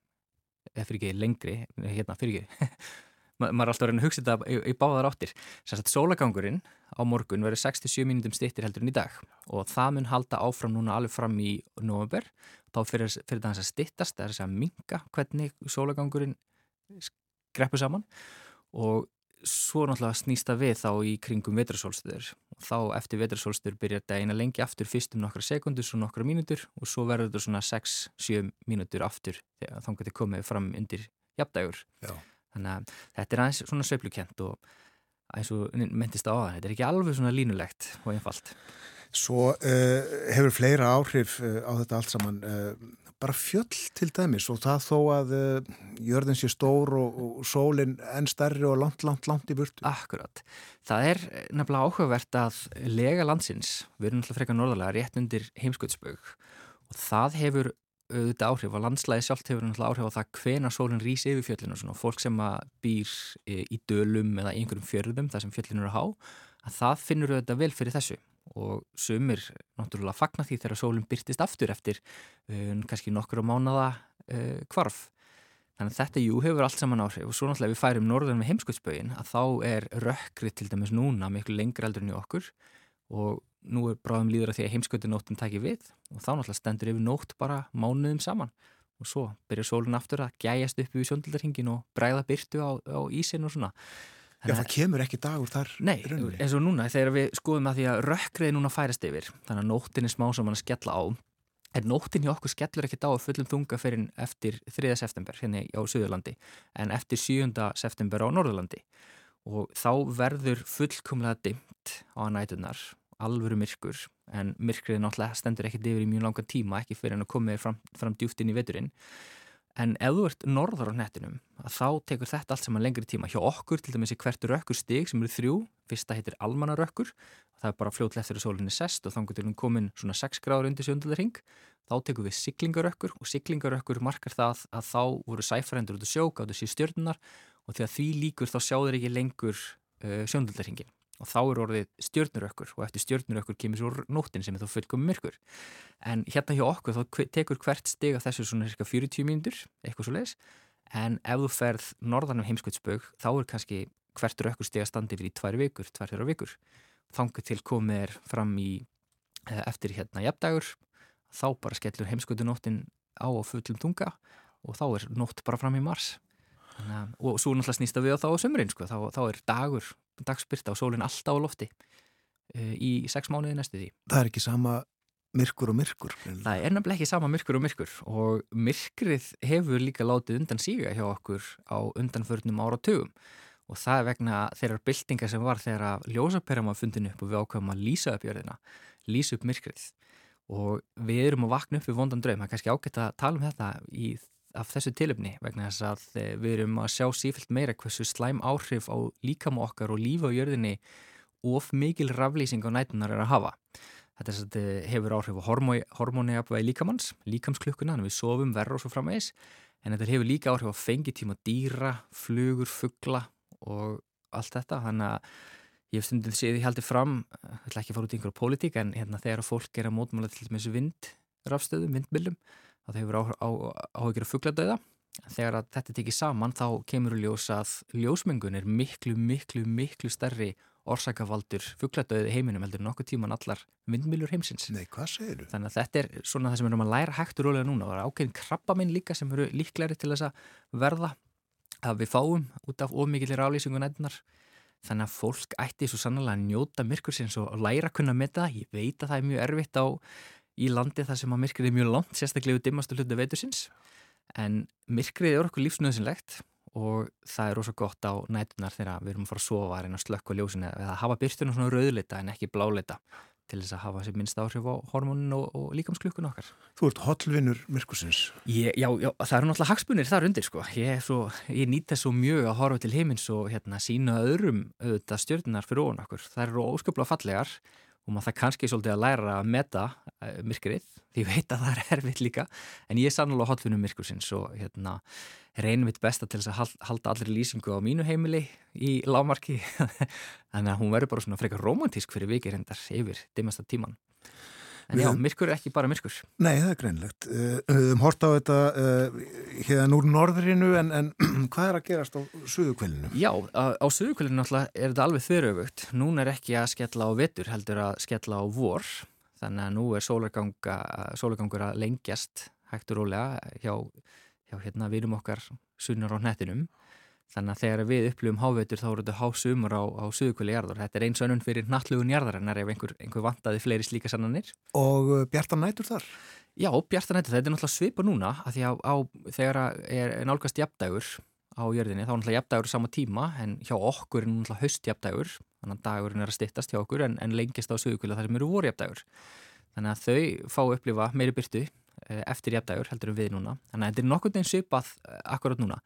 fyrir ekki lengri, hérna fyrir ekki. Ma, maður er alltaf að reyna að hugsa þetta í, í báðar áttir. Sérstætt sólagangurinn á morgun verður 67 mínútum stittir heldur en í dag. Og það mun halda áfram núna alveg fram í november þá fyrir, fyrir það að stittast, það er að minga hvernig sólagangurinn greppu saman. Og svo náttúrulega snýsta við þá í kringum vetrasólstöður þá eftir vetrasólstöður byrjar þetta eina lengi aftur fyrst um nokkra sekundur, svo nokkra mínútur og svo verður þetta svona 6-7 mínútur aftur þegar þá getur komið fram undir jafndægur. Þannig að þetta er aðeins svona sveiflukent og eins og myndist á það, þetta er ekki alveg svona línulegt og einfalt. Svo uh, hefur fleira áhrif uh, á þetta allt saman uh, bara fjöll til dæmis og það þó að uh, jörðin sé stór og, og sólinn enn stærri og langt, langt, langt í burtu. Akkurat. Það er nefnilega áhugavert að lega landsins, við erum alltaf frekar norðarlega rétt undir heimskautsbögg og það hefur auðvitað áhrif og landslæði sjálft hefur náttúrulega áhrif á það hvena sólinn rýs yfir fjöllinu og svona fólk sem býr í, í dölum eða einhverjum fjörðum þar sem fjöllinu eru að há að það finnur auðvitað vel fyrir þessu og sumir náttúrulega fagna því þegar sólinn byrtist aftur eftir um, kannski nokkur á mánada uh, kvarf þannig að þetta jú hefur allt saman áhrif. Og svo náttúrulega við færum norðan með heimskvöldsbögin að þá er rökkrið til dæmis núna miklu lengri eldur en í okkur. Og nú er bráðum líður að því að heimskvöldinóttum tæki við. Og þá náttúrulega stendur yfir nótt bara mánuðum saman. Og svo byrjar sólinn aftur að gæjast upp í sjóndildarhingin og bræða byrtu á, á ísin og svona Já, það kemur ekki dagur þar Nei, eins og núna þegar við skoðum að því að rökkrið núna færist yfir þannig að nóttin er smá sem hann að skella á en nóttin hjá okkur skellur ekkit á að fullum þunga fyrir eftir 3. september hérna á Suðurlandi en eftir 7. september á Norðurlandi og þá verður fullkomlega dimt á nætunar alvöru myrkur en myrkrið náttúrulega stendur ekkit yfir í mjög langan tíma ekki fyrir hann að koma fram, fram djúft inn í veturinn En ef þú ert norðar á nettinum, þá tekur þetta allt saman lengri tíma. Hjá okkur, til dæmis, er hvert rökkur stig sem eru þrjú. Fyrsta heitir almanarökkur. Það er bara fljóðlega eftir að sólinni sest og þannig til hún komin svona 6 gráður undir sjöndaldarhing. Þá tekum við siglingarökkur og siglingarökkur markar það að þá voru sæfræðendur út á sjók, áttu síð stjörnunar og þegar því líkur þá sjáður ekki lengur uh, sjöndaldarhingin og þá er orðið stjörnurökkur og eftir stjörnurökkur kemur svo nóttin sem er þá fullkomum myrkur. En hérna hjá okkur þá tekur hvert stig af þessu svona cirka 40 mínútur eitthvað svo leiðis en ef þú ferð norðan um heimskvöldsbögg þá er kannski hvert rökkur stig að standa yfir í tvær vikur, tvær þeirra vikur. Þangu til komið er fram í eftir hérna jafndagur þá bara skellur heimskvöldunóttin á og fullum tunga og þá er nótt bara fram í mars. Og svo náttúrulega snýst það við á þá á sömurinn sko. þá, þá er dagur, dagspyrta og sólinn alltaf á lofti uh, í sex mánuði næstu því. Það er ekki sama myrkur og myrkur. Það er nefnilega ekki sama myrkur og myrkur og myrkrið hefur líka látið undan síga hjá okkur á undanförnum áratugum og það er vegna þeirrar byltingar sem var þegar ljósaperam var fundin upp og við ákvæmum að lýsa upp jörðina, lýsa upp myrkrið og við erum að vakna upp við vondan draum, það er kannski ágætt að tala um þetta í af þessu tilöfni vegna þess að við erum að sjá sífilt meira hversu slæm áhrif á líkam okkar og lífa á jörðinni of mikil raflýsing á nætunar er að hafa. Þetta er, að, hefur áhrif á hormóni apvæði líkamanns, líkamsklukkuna, við sofum verra og svo framvegis, en þetta hefur líka áhrif á fengitíma dýra, flugur, fuggla og allt þetta. Þannig að ég hef stundin séð í haldi fram, ég ætla ekki að fara út í einhverju pólitík, en hérna, þegar fólk er að mótmála til þessu vind, rafstöðum, vindmilum þá þau hefur áhugir að fuggladauða þegar að þetta tekið saman þá kemur ljós að ljósmengun er miklu, miklu, miklu stærri orsakavaldur fuggladauði heiminum heldur nokkuð tíman allar vindmilur heimsins. Nei, hvað segir þú? Þannig að þetta er svona það sem við erum að læra hægt og rólega núna það er ákveðin krabbaminn líka sem eru líklæri til þess að verða að við fáum út af ómikið rálýsingu nættunar. Þannig að fólk ætti svo sannlega að njóta myrkursins og læra að kunna með það. Ég veit að það er mjög erfitt á í landi þar sem að myrkrið er mjög langt, sérstaklega dimmastu hlutu veitusins en myrkrið er okkur lífsnöðsynlegt og það er ósað gott á nætunar þegar við erum að fara að sofa að reyna að slökka ljósinu eða hafa byrtunum svona rauðleita en ekki bláleita til þess að hafa sér minnst áhrif á hormónin og, og líkamsklukkun okkar. Þú ert hotlvinnur myrkusins. Ég, já, já, það eru náttúrulega hagspunir þar undir sko. Ég, svo, ég nýta svo mjög að horfa til heimins og hérna sína öðrum auðvitað stjórnar fyrir ofan okkur. Það eru ósköplega fallegar og maður það kannski svolítið að læra að meta uh, myrkrið, því ég veit að það er erfitt líka, en ég er sannlega hotfinnum myrkursins og hérna reynum mitt besta til þess að halda allir lýsingu á mínu heimili í lámarki að hún verður bara svona frekar romantísk fyrir vikið hendar yfir dimmasta tíman En já, myrkur er ekki bara myrkur. Nei, það er greinlegt. Eh, við höfum hort á þetta uh, hérna úr norðrinu en, en hvað er að gerast á suðukvælinu? Já, á, á suðukvælinu náttúrulega er þetta alveg þurröfugt. Nún er ekki að skella á vettur, heldur að skella á vor. Þannig að nú er sólargangur að lengjast hægt og rólega hjá, hjá hérna virum okkar sunnar á hnettinum. Þannig að þegar við upplifum háveitur þá eru þetta hásumur á, á suðukvöli jarðar. Þetta er eins og önnum fyrir nattlugun jarðarinnar ef einhver, einhver vantaði fleiri slíka sannanir. Og uh, bjartan nætur þar? Já, bjartan nætur. Þetta er náttúrulega svipa núna að því að á, þegar er nálgast jafndægur á jörðinni þá er náttúrulega jafndægur sama tíma en hjá okkur er náttúrulega haustjafndægur. Þannig að dagurinn er að stittast hjá okkur en, en lengist á suðukvöli þar sem eru vorjafndægur. Þannig að þau fá upplifa meiri byrtu eh, eftir jafndægur heldur en við núna. Þannig að þetta er nokkur einn svipað eh, akkurat núna.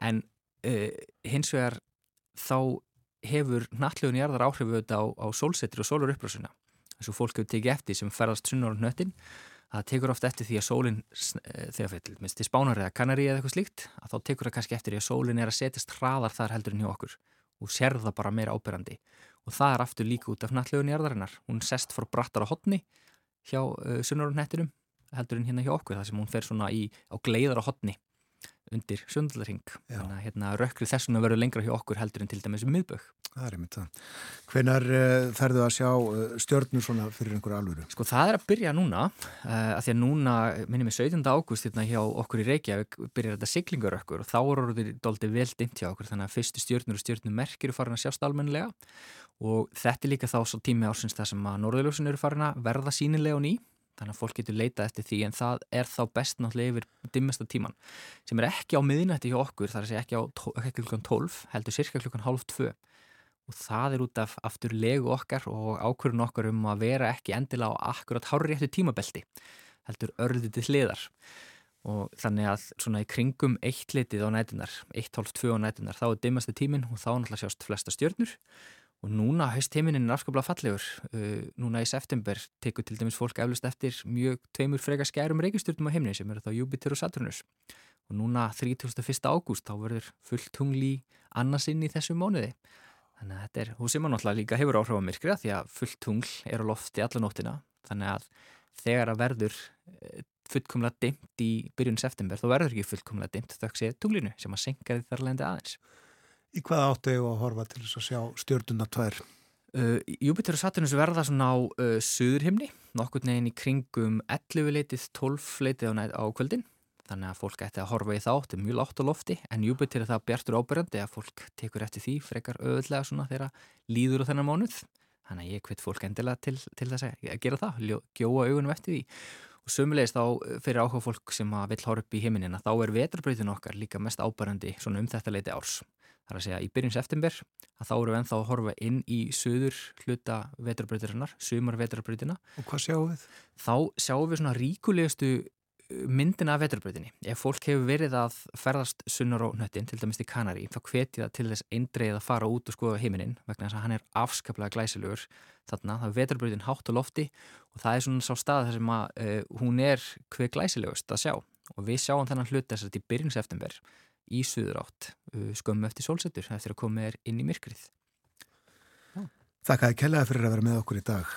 En uh, hins vegar þá hefur nattlugun jarðar áhrifu auðvitað á, á sólsetri og sólurupprásuna eins og fólk hefur tekið eftir sem ferðast sunnar á nöttin það tekur ofta eftir því að sólinn eh, þegar fyrir minnst til spánar eða kannari eða eitthvað slíkt að þá tekur það kannski eftir því að sólinn er að setjast hraðar þar heldur en hjá okkur og sér það bara meira ábyrrandi og það er aftur líka út af nattlugun jarðarinnar. Hún sest frá brattar á hotni hjá uh, sunnar á nettinum heldur en hérna hjá okkur þar sem hún fer svona í, á gleiðar á hotni undir sundlarring þannig að hérna, rökkrið þessuna verður lengra hjá okkur heldur en til dæmis um miðbögg Það er einmitt það. Hvenar uh, ferðu að sjá uh, stjörnur svona fyrir einhverju alvöru? Sko það er að byrja núna uh, að því að núna, minnum ég 17. ágúst hérna hjá okkur í Reykjavík byrjar þetta siglingarökkur og þá eru þetta doldi vel dimt hjá okkur þannig að fyrstu stjörnur og stjörnumerkir eru farin að sjást almenlega og þetta er líka þá svo tími ársins það sem að norðurljósin eru farin að verða sínilega og ný þannig að fólk getur leitað eftir því en það er þá best náttúrulega yfir dimmesta tíman sem er ekki á miðinætti hjá okkur þar er ekki á ekki klukkan 12 heldur cirka klukkan halv 2 og það er út af aftur legu okkar og ákvörðun okkar um að vera ekki endilega á akkurat hárri eftir tímabelti heldur örðið til hliðar. Og þannig að svona í kringum eitt litið á nætunar, eitt hálf tvö á nætunar þá er dimmasta tímin og þá náttúrulega sjást flesta stjörnur Og núna, haustheiminin er afskaplega fallegur. Uh, núna í september tekur til dæmis fólk eflust eftir mjög tveimur freka skærum reykjastjórnum á heimni sem eru þá Júpiter og Saturnus. Og núna 31. ágúst þá verður fullt tungli annarsinn í þessu mánuði. Þannig að þetta er, hún sem að náttúrulega líka hefur áhrif á myrkra því að fullt tungl er á lofti alla nóttina. Þannig að þegar að verður uh, fullkomlega dimt í byrjun september þá verður ekki fullkomlega dimt þau sé tunglinu sem að senka því þar lendi aðeins. Í hvað áttu ég að horfa til þess að sjá stjórnuna tvær? Uh, Júpiter og Saturnus verða svona á uh, söðurhimni, nokkur neginn í kringum 11 leitið, 12 leitið á, á kvöldin. Þannig að fólk ætti að horfa í þátt, mjög látt á lofti, en Júpiter er það bjartur ábyrgandi að fólk tekur eftir því frekar öðlega svona þegar líður á þennan mánuð. Þannig að ég hveit fólk endilega til, til þess að gera það, gjóa augunum eftir því. Og sömulegist þá fyrir áhuga fólk sem að vill horfa upp í heiminina, þá er vetrabröytin okkar líka mest ábærandi svona um þetta leiti árs þar að segja í byrjun september að þá eru við ennþá að horfa inn í söður hluta vetrarbreytirinnar, sumar vetrarbreytina. Og hvað sjáum við? Þá sjáum við svona ríkulegustu uh, myndina af vetrarbreytinni. Ef fólk hefur verið að ferðast sunnar á nöttin, til dæmis til Kanari, þá hveti það til þess eindreið að fara út og skoða heiminin vegna þess að hann er afskaplega glæsilegur þarna. Það er vetrarbreytin hátt á lofti og það er svona sá stað þar sem að uh, hún er hver glæsilegust að sjá og við sjáum þennan hlut þess að þetta er byrjun september í suður átt uh, skömmu eftir sólsettur eftir að koma þér inn í myrkrið Þakkaði kellaði fyrir að vera með okkur í dag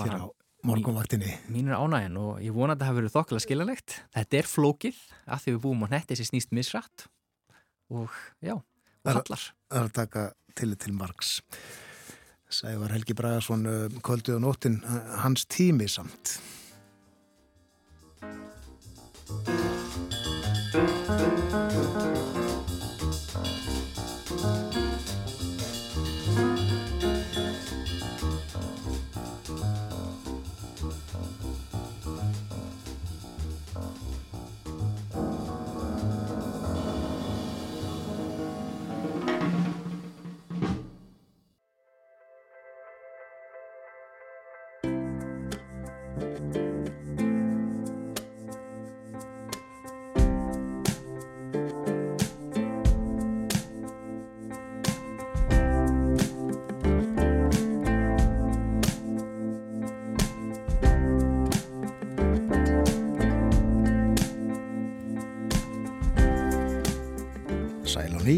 hér á morgunvaktinni. Mín er ánægin og ég vona að þetta hafi verið þokkala skiljanlegt. Þetta er flókið að því við búum á netti sem snýst misrætt og já, og hallar. Það er að taka til til margs. Sævar Helgi Bragarsson uh, kvöldið og nóttin hans tími samt. ný,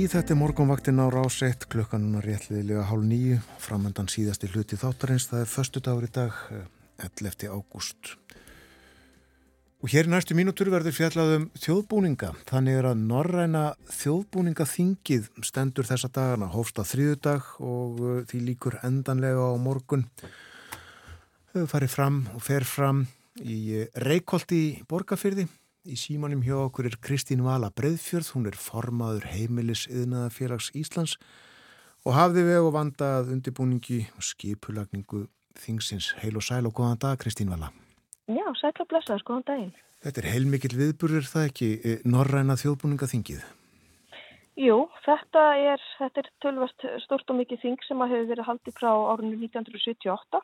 þetta er morgunvaktin á rás 1, klukkan réttliðilega hálf nýju, framöndan síðasti hluti þáttarins, það er förstu dagur í dag, 11. Eh, ágúst. Og hér í næstu mínútur verður fjallaðum þjóðbúninga, þannig er að norræna þjóðbúningaþingið stendur þessa dagana, hófst að þriðudag og eh, því líkur endanlega á morgun. Þau farið fram og fer fram í eh, Reykjóldi í Borgafyrði Í símanum hjá okkur er Kristín Vala Breðfjörð, hún er formaður heimilis yðnaðafélags Íslands og hafði veg og vandað undirbúningi og skipulagningu þingsins. Heil og sæl og góðan dag Kristín Vala. Já, sæl og blessaður, góðan daginn. Þetta er heilmikil viðburður það ekki, eh, norræna þjóðbúningaþingið? Jú, þetta er, þetta er tölvast stort og mikið þing sem að hefur verið haldið frá árunni 1978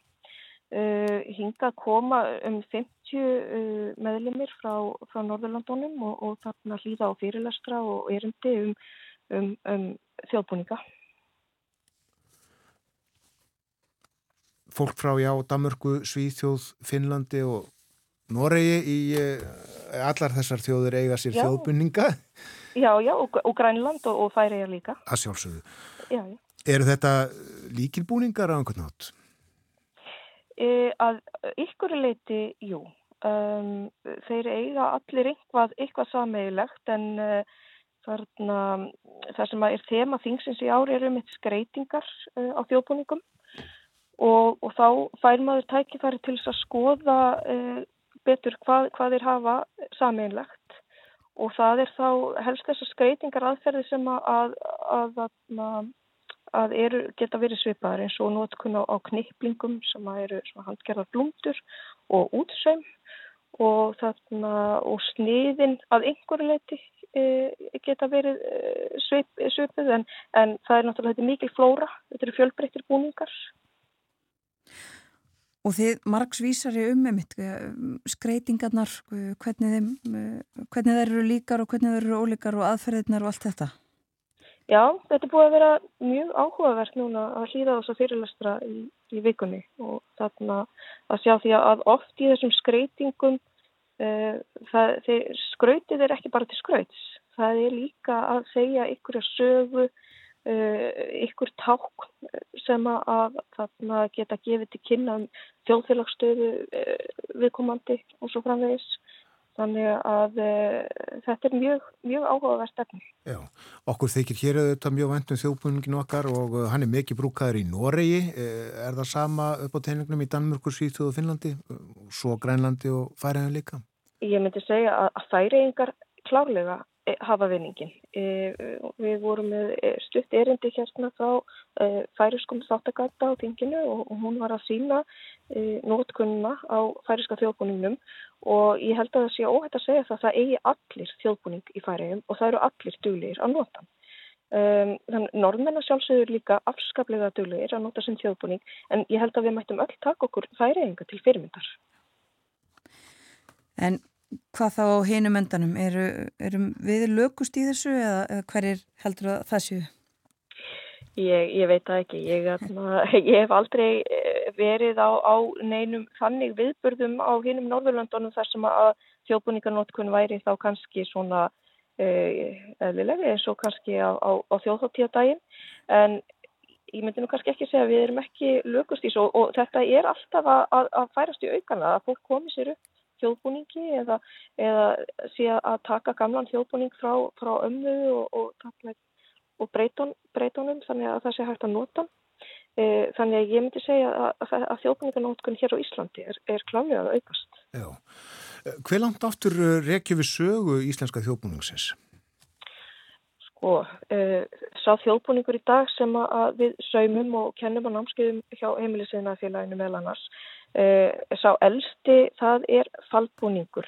Uh, hinga að koma um 50 uh, meðlumir frá, frá Norðurlandunum og, og þarna hlýða á fyrirlestra og erindi um, um, um þjóðbúninga. Fólk frá já, Damörgu, Svíþjóð, Finnlandi og Noregi í uh, allar þessar þjóður eiga sér já. þjóðbúninga. Já, já, og, og Grænland og, og Færiðar líka. Að sjálfsögðu. Já, já. Eru þetta líkilbúningar á einhvern nátt? E, að ykkur leiti, jú, um, þeir eiga allir eitthvað, eitthvað sameigilegt en uh, þarna, það sem er þema þingsins í ári eru mitt skreitingar uh, á þjóðbúningum. Og, og þá fær maður tækifæri til að skoða uh, betur hvað, hvað þeir hafa sameigilegt og það er þá helst þessar skreitingar aðferði sem að, að, að, að að eru, geta verið svipaðar eins og nótkunn á, kniplingum sem eru handgerðar blúndur og útsaum og, og sniðin að einhverju leiti e, geta verið e, svip, svipið en, en það er náttúrulega mikil flóra, þetta eru fjölbreyttir búningar. Og þið margsvísari um emitt, e, skreitingarnar, e, hvernig þeim, e, þeir eru líkar og hvernig þeir eru ólíkar og aðferðirnar og allt þetta? Já, þetta er búið að vera mjög áhugavert núna að hlýða þess að fyrirlestra í, í vikunni og þarna að sjá því að oft í þessum skreitingum uh, það, þeir, skrautið er ekki bara til skrauts. Það er líka að segja ykkur að sögu, uh, ykkur ták sem að þarna geta gefið til kynna um þjóðfélagsstöðu uh, viðkomandi og svo framvegis. Þannig að e, þetta er mjög, mjög áhugavert efni. Já, okkur þykir hér auðvitað mjög vendum þjóðbúningin okkar og uh, hann er mikið brúkaður í Noregi. E, er það sama upp á teiningnum í Danmörkur, Svíþjóð og Finnlandi, svo Grænlandi og Færiðan líka? Ég myndi segja að, Færiðingar klárlega hafa vinningin. E, við vorum með e, stutt erindi hérna frá færiskum þáttakata á tinginu og hún var að sína nótkunna á færiska þjóðbúningnum og ég held að það sé óhætt að segja það að það eigi allir þjóðbúning í færiðum og það eru allir duglir að nota. Þannig norðmennar sjálfsögur líka afskaplega duglir að nota sem þjóðbúning en ég held að við mættum öll taka okkur færiðinga til fyrirmyndar. En hvað þá á hinum endanum? Eru, erum við lögust í þessu eða, eða hverjir heldur að það séu? Ég, ég veit það ekki. Ég, ég hef aldrei eh, verið á, á neinum þannig viðburðum á hinum Norðurlandunum þar sem að þjóðbúningarnótkun væri þá kannski svona uh, eðlilega eins og kannski á, á, á þjóðháttíðadaginn en ég myndi nú kannski ekki segja að við erum ekki lögust í svo og þetta er alltaf að, að færast í aukana að fólk komi sér upp þjóðbúningi eða, eða sé að taka gamlan þjóðbúning frá, frá ömmu og, og, og breytun, breytunum þannig að það sé hægt að nota. E, þannig að ég myndi segja að, að þjóðbúninganótkun hér á Íslandi er, er klálega að aukast. Já. Hver langt áttur rekju við sögu íslenska þjóðbúningsins? Sko, uh, sá þjóðbúningur í dag sem að við saumum og kennum á námskeiðum hjá heimilisviðnafélaginu meðal annars, uh, sá elsti það er faldbúningur,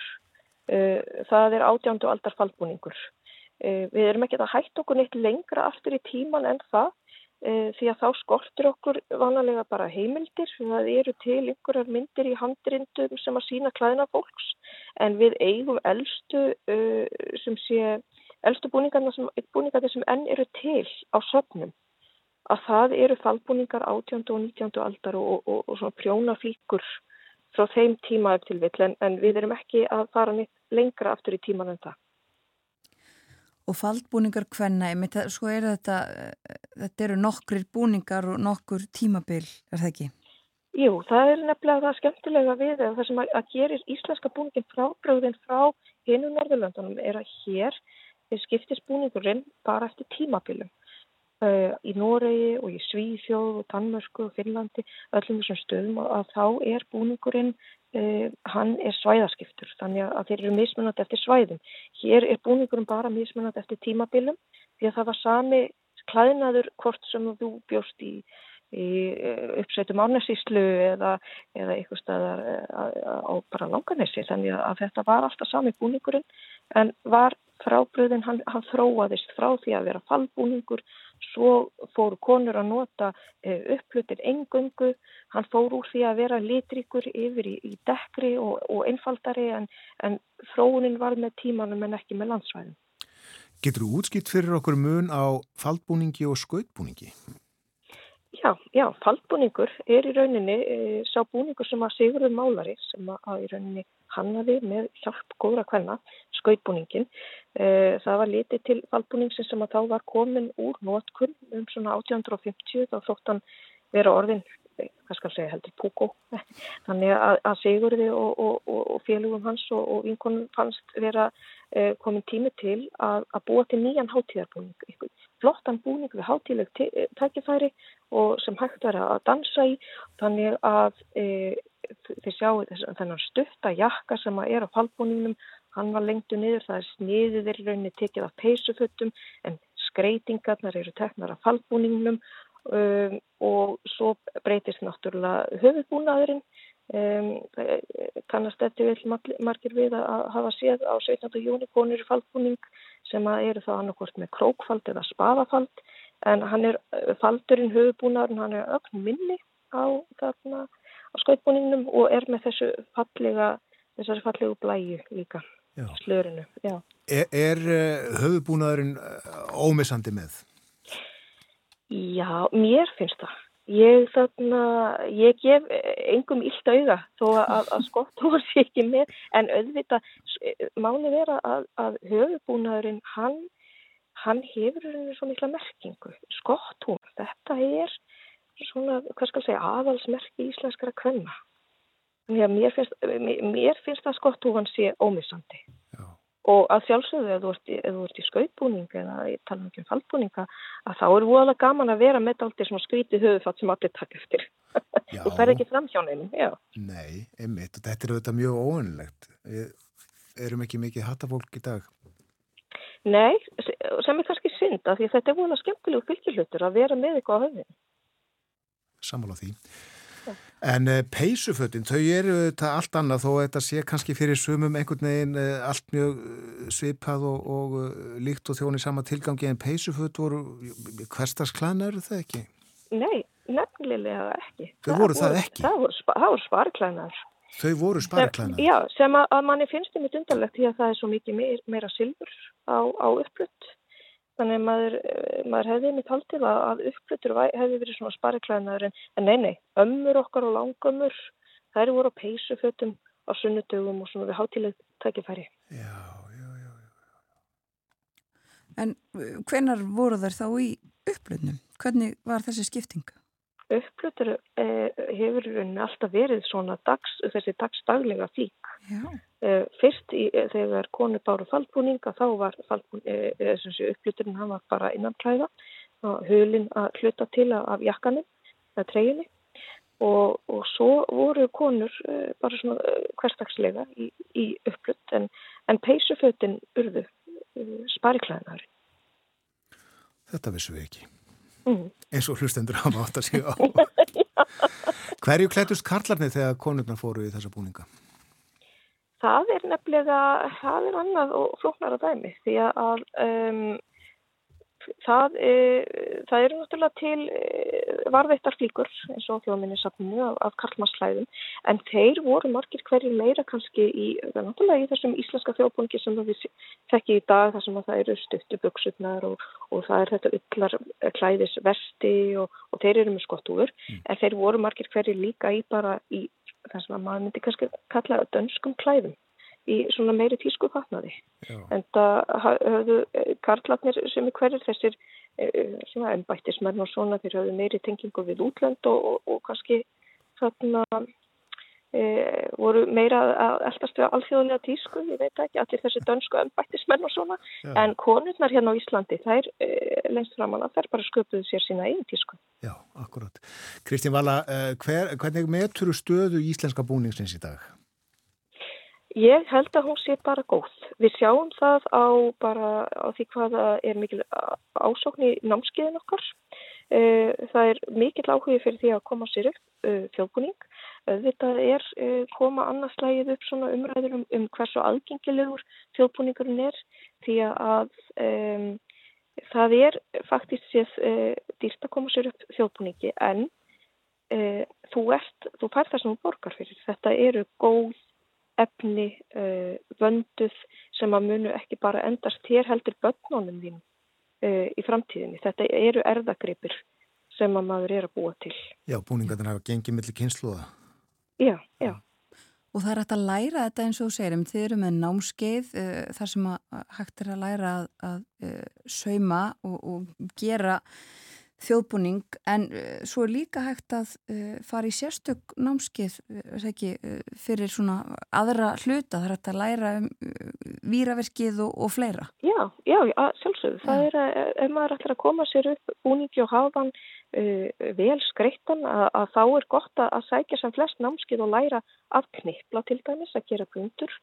uh, það er átjándu aldar faldbúningur. Við erum ekki að hætta okkur neitt lengra aftur í tíman en það. Því að þá skortir okkur vanalega bara heimildir, það eru til einhverjar myndir í handrindum sem að sína klæðina fólks. En við eigum elstu sem sé elstu búningarna sem, búningarna sem enn eru til á söfnum að það eru fallbúningar 18. og 19. aldar og, og, og svona prjónaflíkur frá þeim tíma eftir vill en, en við erum ekki að fara neitt lengra aftur í tíman en það. Og fallbúningar hvenna, sko er þetta, þetta eru nokkrir búningar og nokkur tímabil, er það ekki? Jú, það er nefnilega það skemmtilega við það sem að, að gerir íslenska búningin frábröðin frá hinu Norðurlandunum er að hér þeir skiptist búningurinn bara eftir tímabilum. Uh, í Noregi og í Svíþjóð og Danmörku og Finnlandi, öllum þessum stöðum að þá er búningurinn, uh, hann er svæðaskiptur, þannig að þeir eru mismunandi eftir svæðum. Hér er búningurinn bara mismunandi eftir tímabilum því að það var sami klæðnaður hvort sem þú bjóst í, í uppsveitum árnesíslu eða, eða eitthvað staðar á bara langanessi, þannig að þetta var alltaf sami búningurinn en var frábröðin hann, hann þróaðist frá því að vera fallbúningur svo fóru konur að nota e, upplutir engöngu hann fór úr því að vera litrikur yfir í, í dekkri og, og einfaldari en, en þróunin var með tímanum en ekki með landsvæðin Getur þú útskipt fyrir okkur mun á fallbúningi og skautbúningi? Já, já, faldbúningur er í rauninni e, sá búningur sem að Sigurður Málari sem að í rauninni hannaði með hjálp góðra hvenna, skautbúningin. E, það var litið til faldbúningsin sem að þá var komin úr nótkunn um svona 1850 þá þótt hann vera orðin, hvað skal segja, heldur púkó. Þannig að, að Sigurði og, og, og, og félugum hans og vinkonum fannst vera e, komin tími til að, að búa til nýjan hátíðarbúning, flottan búning við hátíleg tækifæri og sem hægt verða að dansa í þannig að e, þið sjáu þennan stutta jakka sem er á fallbúningnum hann var lengtu niður, það er sniðið er rauninni tekið af peysuföttum en skreitingarnar eru teknar af fallbúningnum um, og svo breytist náttúrulega höfubúnaðurinn Um, kannast þetta vel margir við að hafa séð á 17. júni konur í faldbúning sem eru þá annarkort með krókfald eða spaðafald en hann er faldurinn höfubúnar hann er ögn minni á, þarna, á skautbúningnum og er með þessu fallega þessari fallegu blæju líka Já. slörinu Já. Er, er eh, höfubúnaðurinn eh, ómissandi með? Já, mér finnst það Ég, þarna, ég gef engum illt auða þó að, að skotthúar sé ekki með en auðvitað máli vera að, að höfubúnaðurinn hann, hann hefur svo mikla merkingu. Skotthúar, þetta er svona, hvað skal segja, aðalsmerki íslenskara kvenna. Mér finnst, mér finnst að skotthúan sé ómissandi. Já. Og að sjálfsögðu ef þú ert í, í skautbúning eða ég tala um ekki um faldbúninga að þá er voðalega gaman að vera með aldrei svona skríti höfufatt sem allir takk eftir. Þú fær ekki fram hjá neina Nei, einmitt. Og þetta er auðvitað mjög óönlegt við erum ekki mikið hattafólk í dag? Nei, sem er kannski synd að því að þetta er voðalega skemmtilegu fylgjulutur að vera með eitthvað á höfðin Sammála því En uh, peysufötin, þau eru þetta allt annað þó að þetta sé kannski fyrir sumum einhvern veginn uh, allt mjög uh, svipað og, og líkt og þjóni sama tilgangi en peysuföt voru, hverstars klæna eru það ekki? Nei, nefnilega ekki. Þau það voru það ekki? Það voru, spa, voru sparklænar. Þau voru sparklænar? Já, sem að, manni finnst um þetta undarlegt því að það er svo mikið meir, meira silfur á, á upplutt Þannig að maður, eh, maður hefði mitt haldið að, að uppflutur hefði verið svona spariklæðnaður en, en nei, nei, ömmur okkar og langömmur, þær voru á peysufötum á sunnudögum og svona við hátileg tækifæri. Já, já, já, já. En hvenar voru þær þá í upplutnum? Hvernig var þessi skipting? Upplutur eh, hefur alltaf verið svona dags, þessi dagsdaglega flík. Eh, fyrst í, eh, þegar konu báru faldbúninga þá var eh, uppluturinn hann var bara innan klæða hulin að hluta til af jakkanum eða treyjunni og, og svo voru konur uh, bara svona hverstagslega í, í upplutt en, en peysufötin urðu spariklæðinari. Þetta vissum við ekki. Mm. Eins og hlustendur hafa átt að segja á. Hverju klætust karlarnir þegar konurnar fóru í þessa búninga? Það er nefnilega, það er annað og flóknara dæmi því að um, það, e, það eru náttúrulega til e, varveittar flíkur eins og þjóðminnisafninu af, af karlmasslæðum en þeir voru margir hverjir meira kannski í, í þessum íslenska þjóðbúningi sem við þekki í dag þar sem það eru stuttubuksutnar og, og það er þetta yllar klæðisvesti og, og þeir eru með skottúður mm. en þeir voru margir hverjir líka í bara í það sem að maður myndi kannski kalla dönskum klæðum í svona meiri tísku fatnaði. En það höfðu eh, karlatnir sem er hverjir þessir eh, svona ennbættismenn og svona þeir höfðu meiri tengingu við útlönd og, og, og kannski þarna e, voru meira að eldast við alþjóðlega tísku, ég veit ekki, allir þessi dönsku ennbættismenn og svona, Já. en konurnar hérna á Íslandi, þær e, lengst framann að þær bara sköpuðu sér sína einn tísku. Já, akkurat. Kristín Vala, hver, hvernig metur stöðu íslenska búningsins í dag? Ég held að hún sé bara góð. Við sjáum það á, bara, á því hvaða er mikil ásókn í námskiðin okkar. Eh, það er mikil áhugi fyrir því að koma sér upp eh, þjóðbúning. Þetta er eh, koma annarslægið upp svona umræður um, um hversu aðgengilegur þjóðbúningurinn er því að um, það er faktist séð dýrt að koma sér upp þjóðbúningi en uh, þú, ert, þú fær það sem þú borgar fyrir. Þetta eru góð efni uh, vönduð sem að munu ekki bara endast hér heldur börnunum þín uh, í framtíðinni. Þetta eru erðagripir sem að maður er að búa til. Já, búningarnir hafa gengið millir kynsluða. Já, já. Og það er hægt að læra þetta eins og segir, þið eru með námskeið uh, þar sem að hægt er að læra að, að sauma og, og gera þjóðbúning en uh, svo er líka hægt að uh, fara í sérstök námskeið uh, ekki, fyrir svona aðra hluta þar að læra um víraverkið og, og fleira. Já, já, sjálfsögðu. Það er að ef maður ætlar að koma sér upp búningi og hafa hann vel skreittan að, að þá er gott að, að sækja sem flest námskeið og læra að knipla til dæmis, að gera bundur,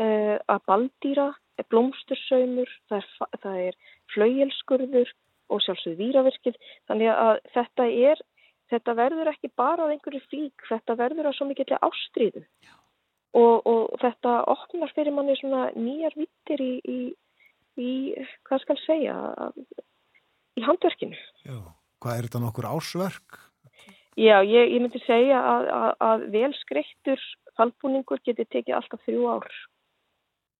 að baldýra, blómstursaumur, það er, er flauelskurður og sjálfsögðu výraverkið þannig að þetta er þetta verður ekki bara á einhverju flík þetta verður á svo mikilvæg ástriðu og, og þetta opnar fyrir manni svona nýjar vittir í, í, í hvað skal segja í handverkinu. Já, hvað er þetta nokkur ásverk? Já, ég, ég myndi segja að, að, að vel skreittur fallbúningur getur tekið alltaf þrjú ár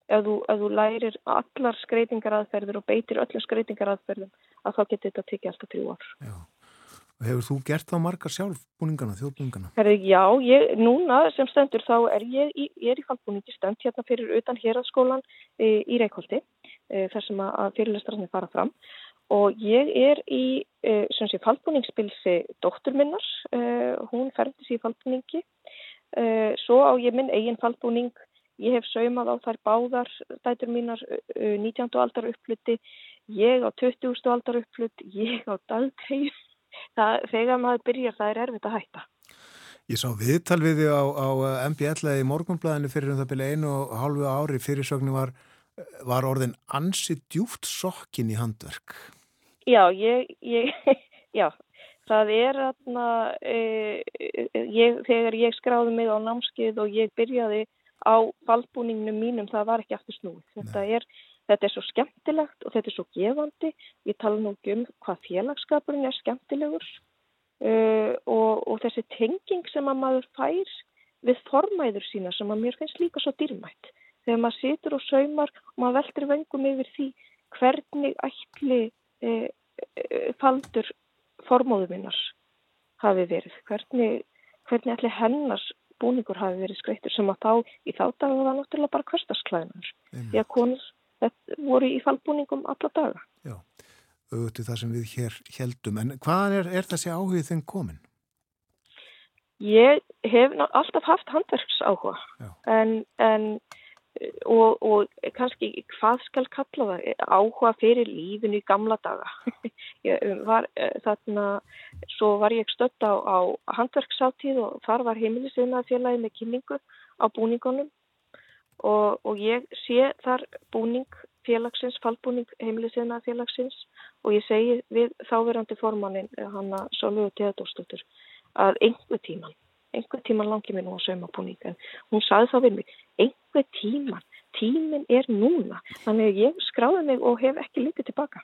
ef þú, ef þú lærir allar skreitingaraðferður og beitir öllum skreitingaraðferðum að þá getur þetta tekið alltaf þrjú ár. Já. Hefur þú gert þá margar sjálfbúningana, þjóðbúningana? Herri, já, ég, núna sem stendur þá er ég ég er í fallbúningi stend hérna fyrir utan héraskólan e, í Reykjóldi e, þar sem að fyrirlestrarnir fara fram og ég er í e, sem sé fallbúningspilsi dóttur minnars, e, hún ferðis í fallbúningi, svo á ég minn eigin fallbúning Ég hef saumað á þær báðar dætur mínar 19. aldar uppflutti, ég á 20. aldar uppflutt, ég á dagtegin. Þegar maður byrjar það er erfitt að hætta. Ég sá viðtal við því á, á MBL í morgunblæðinu fyrir um það byrja einu og hálfu ári fyrirsögnu var, var orðin ansi djúft sokkin í handverk. Já, ég, ég, já, það er aðna, e, ég, þegar ég skráði mig á námskið og ég byrjaði á faldbúningnum mínum það var ekki aftur snúið. Þetta er, þetta er svo skemmtilegt og þetta er svo gefandi. Ég tala nú um hvað félagskapurinn er skemmtilegur uh, og, og þessi tenging sem að maður fær við formæður sína sem að mér finnst líka svo dýrmætt. Þegar maður situr og saumar og maður veldur vengum yfir því hvernig ætli uh, uh, faldur formóðu minnars hafi verið. Hvernig, hvernig ætli hennars búningur hafi verið skreittur sem að þá í þá daga var náttúrulega bara hverstasklæðinar því að konur voru í fallbúningum alla daga. Já, auðvitað það sem við hér heldum. En hvaðan er, er þessi áhugið þinn komin? Ég hef alltaf haft handverks áhuga en, en og, og kannski hvað skal kalla það? Áhuga fyrir lífinu í gamla daga. Var, eh, þarna svo var ég stödd á, á handverksáttíð og þar var heimilisviðnaðarfélagi með kynningu á búningunum. Og, og ég sé þar búning félagsins, fallbúning heimilisviðnaðarfélagsins. Og ég segi við þáverandi formannin hanna Sólögu Teðadósdóttur að einhver tíman einhver tíman langi mér nú að sauma búning en hún saði þá við mig einhver tíman, tímin er núna þannig að ég skráði mig og hef ekki litið tilbaka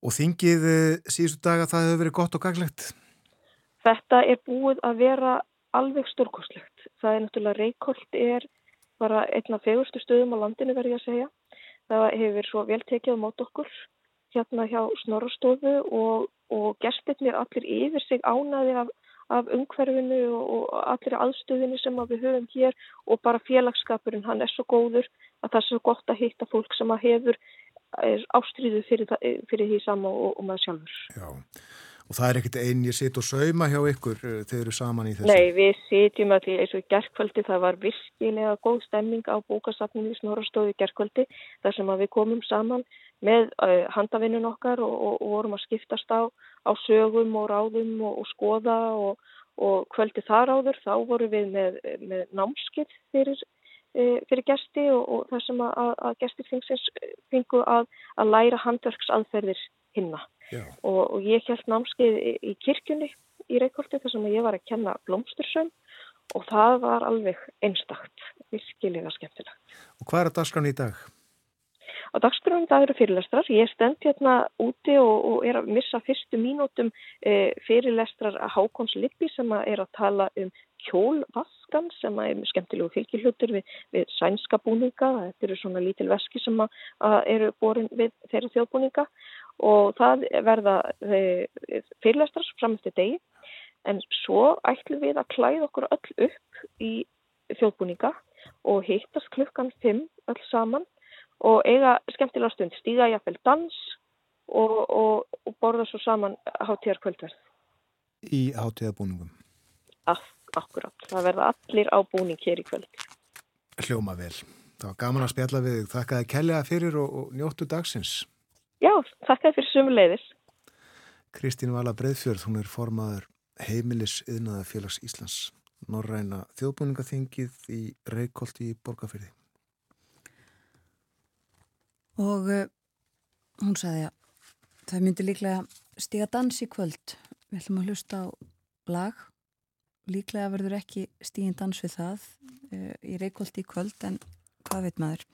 Og þingið eh, síðustu daga það hefur verið gott og gaglegt? Þetta er búið að vera alveg stórkoslegt. Það er náttúrulega Reykjolt er bara einna fegurstu stöðum á landinu verði að segja. Það hefur svo vel tekið á mót okkur hérna hjá Snorastofu og, og gestirnir allir yfir sig ánaði af af umhverfinu og allir aðstöðinu sem við höfum hér og bara félagskapurinn, hann er svo góður að það er svo gott að hitta fólk sem að hefur ástriðu fyrir, fyrir því sama og, og maður sjálfur. Já, og það er ekkert einn, ég sit og sauma hjá ykkur eh, þegar eru saman í þessu. Nei, við sitjum að því eins og gerðkvöldi það var virkilega góð stemming á bókasafninu í Snorrastóði gerðkvöldi þar sem að við komum saman með uh, handavinnun okkar og, og, og vorum að skiptast á, á sögum og ráðum og, og skoða og kvöldi þar áður þá vorum við með, með námskið fyrir, uh, fyrir gesti og það sem að, að gestir fengu að, að læra handverksaðferðir hinna og ég held námskið í, í kirkjunni í Reykjóldi þar sem ég var að kenna blómstursum og það var alveg einstakt, virkilega skemmtilegt. Og hvað er að daskan í dag? Á dagskrunum það eru fyrirlestrar. Ég stend hérna úti og, og er að missa fyrstu mínútum e, fyrirlestrar að Hákons Lippi sem að er að tala um kjólvaskan sem að er skemmtilegu fylgihlutur við, við sænska búninga. Þetta eru svona lítil veski sem að, að eru borin við þeirra þjóðbúninga og það verða e, fyrirlestrar fram eftir degi. En svo ætlum við að klæða okkur öll upp í þjóðbúninga og hittast klukkan 5 öll saman og eiga skemmtilega stund, stíga jáfnvel dans og, og, og borða svo saman hátíðar kvöldverð. Í hátíðabúningum? Akkurát, það verða allir á búning hér í kvöld. Hljóma vel. Það var gaman að spjalla við þig. Þakkaði kellega fyrir og, og njóttu dagsins. Já, þakkaði fyrir sumu leiðis. Kristín Vala Breðfjörð, hún er formaður heimilis yðnaða félags Íslands. Norræna þjóðbúningaþingið í Reykjólt í Borgafyrði. Og uh, hún sagði að það myndi líklega stiga dans í kvöld. Við ætlum að hlusta á lag. Líklega verður ekki stígin dans við það uh, í reykvöldi í kvöld en hvað veit maður?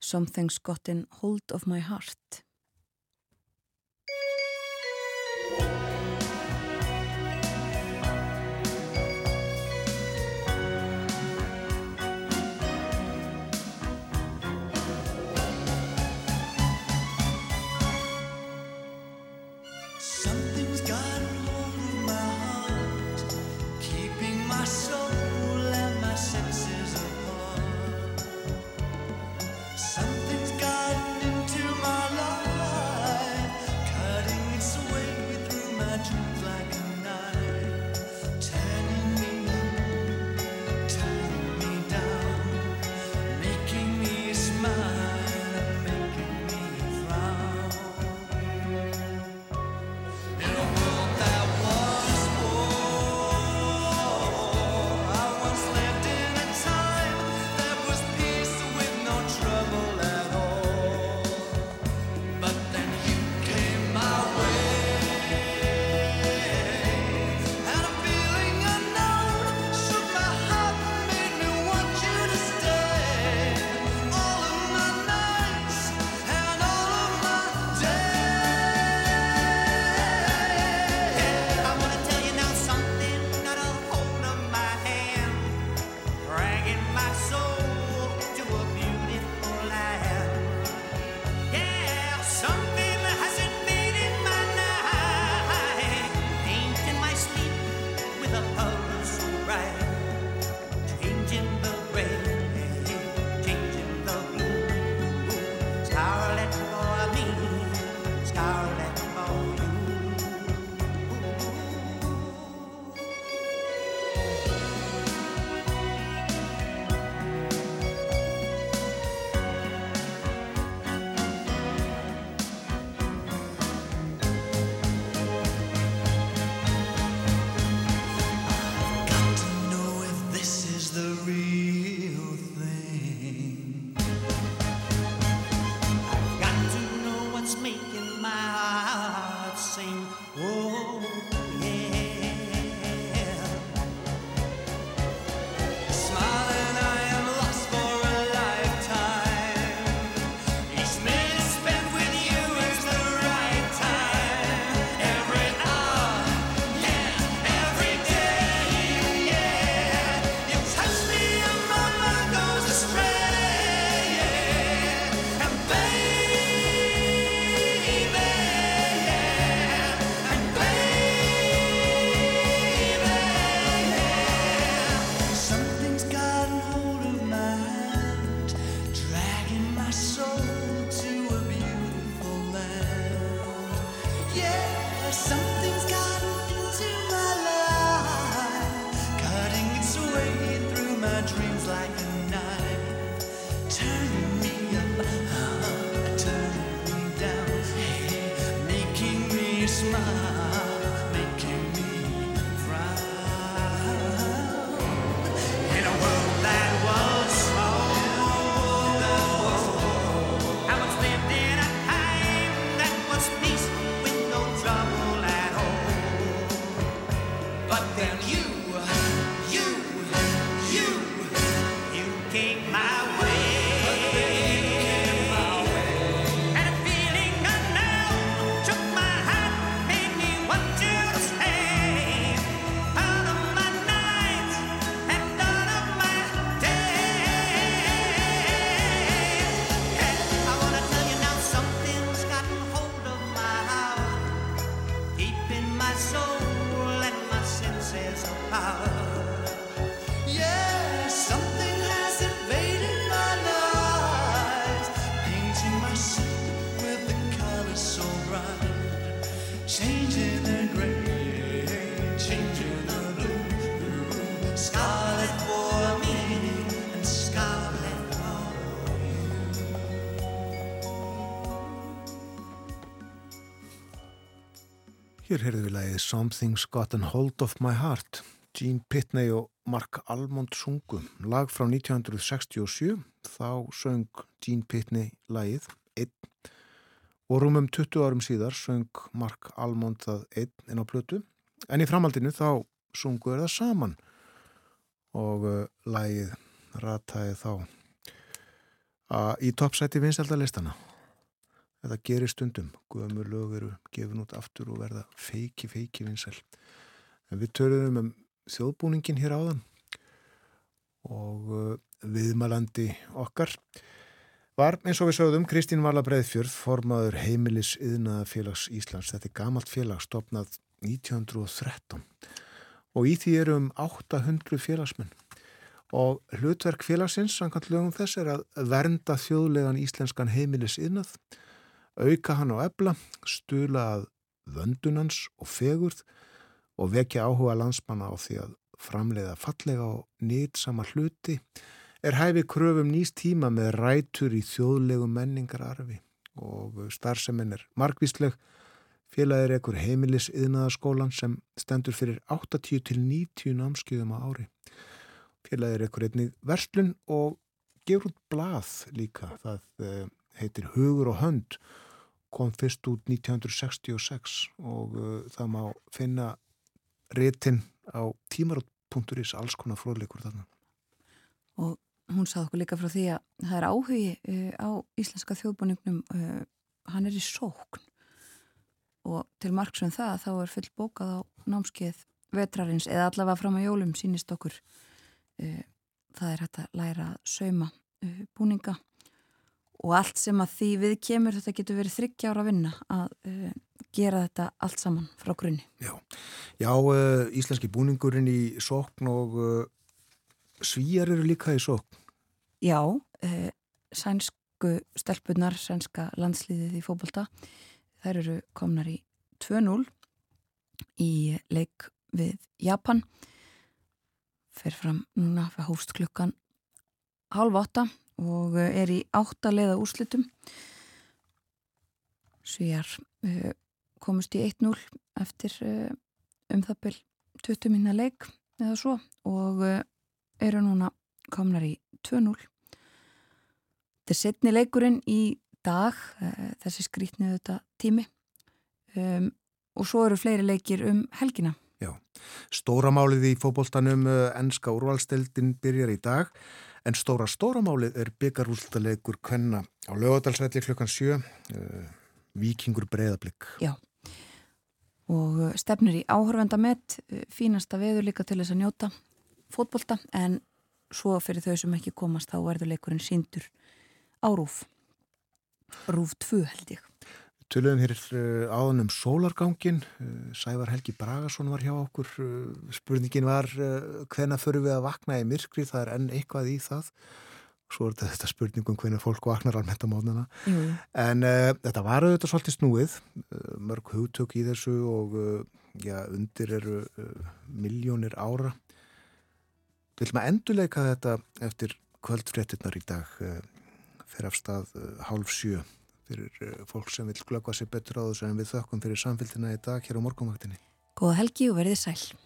Something's gotten hold of my heart lagið Something's Gotten Hold of My Heart. Gene Pitney og Mark Almond sungum. Lag frá 1967. Þá söng Gene Pitney lagið einn. Og rúmum 20 árum síðar söng Mark Almond það einn inn á plötu. En í framhaldinu þá sungu er það saman. Og uh, lagið rataði þá uh, í toppsæti vinsaldalistana. Þetta gerir stundum. Guðamur lög eru gefin út aftur og verða feiki, feiki vinsæl. En við töluðum um þjóðbúningin hér áðan og uh, viðmalandi okkar var eins og við sögðum Kristín Vala Breiðfjörð, formaður heimilis yðnaðafélags Íslands. Þetta er gamalt félag stopnað 1913 og í því eru um 800 félagsmenn og hlutverk félagsins, samkvæmt lögum þess, er að vernda þjóðlegan íslenskan heimilis yðnað auka hann á ebla, stula að vöndunans og fegurð og vekja áhuga landsmanna á því að framleiða fallega og nýtsama hluti er hæfi kröfum nýst tíma með rætur í þjóðlegu menningararfi og starfseminn er margvísleg félagir ekkur heimilis yðnaðaskólan sem stendur fyrir 80 til 90 námskeiðum á ári. Félagir ekkur einnig verslun og gefur út blað líka, það eh, heitir Hugur og hönd kom fyrst út 1966 og uh, það má finna réttin á tímarot.is alls konar fróðleikur þarna. og hún sagði okkur líka frá því að það er áhugi uh, á íslenska þjóðbúningnum uh, hann er í sókn og til margsum það þá er full bókað á námskeið vetrarins eða allavega fram á jólum sínist okkur uh, það er hægt að læra að sauma uh, búninga og allt sem að því við kemur þetta getur verið þryggjára að vinna að uh, gera þetta allt saman frá grunni. Já, Já uh, íslenski búningurinn í sókn og uh, svíjar eru líka í sókn. Já, sænsku stelpunar, sænska landsliðið í fókbalta, þær eru komnar í 2-0 í leik við Japan. Fer fram núna fyrir hófst klukkan halv átta og uh, er í áttaleiða úrslitum. Svíjar uh, komust í 1-0 eftir uh, um það byrj 20 minna leik eða svo og eru núna komnar í 2-0 Þetta er setni leikurinn í dag þessi skrítnið þetta tími um, og svo eru fleiri leikir um helgina. Já, stóramálið í fókbóltanum ennska úrvalsteldin byrjar í dag en stóra stóramálið er byggarúltaleikur kvenna á lögadalsvelli klukkan 7 uh, Víkingur breyðablík. Já, og uh, stefnir í áhörvendamett, uh, fínasta veður líka til þess að njóta fótbolta en svo fyrir þau sem ekki komast þá verður leikurinn síndur á Rúf. Rúf 2 held ég. Töluðum hér uh, áðan um sólargangin, uh, Sævar Helgi Bragason var hjá okkur, uh, spurningin var hvena förum við að vakna í myrkri, það er enn eitthvað í það, svo er þetta, spurningum hvena fólk vaknar almennt á mótnana, en þetta var auðvitað svolítið snúið, mörg hugtök í þessu og já, undir eru miljónir ára. Vil maður endurleika þetta eftir kvöldfréttinnar í dag, fyrir af stað hálf sjö? Fyrir fólk sem vil glöggva sér betur á þessu en við þökkum fyrir samfélgina í dag hér á morgunvaktinni. Góða helgi og verðið sæl.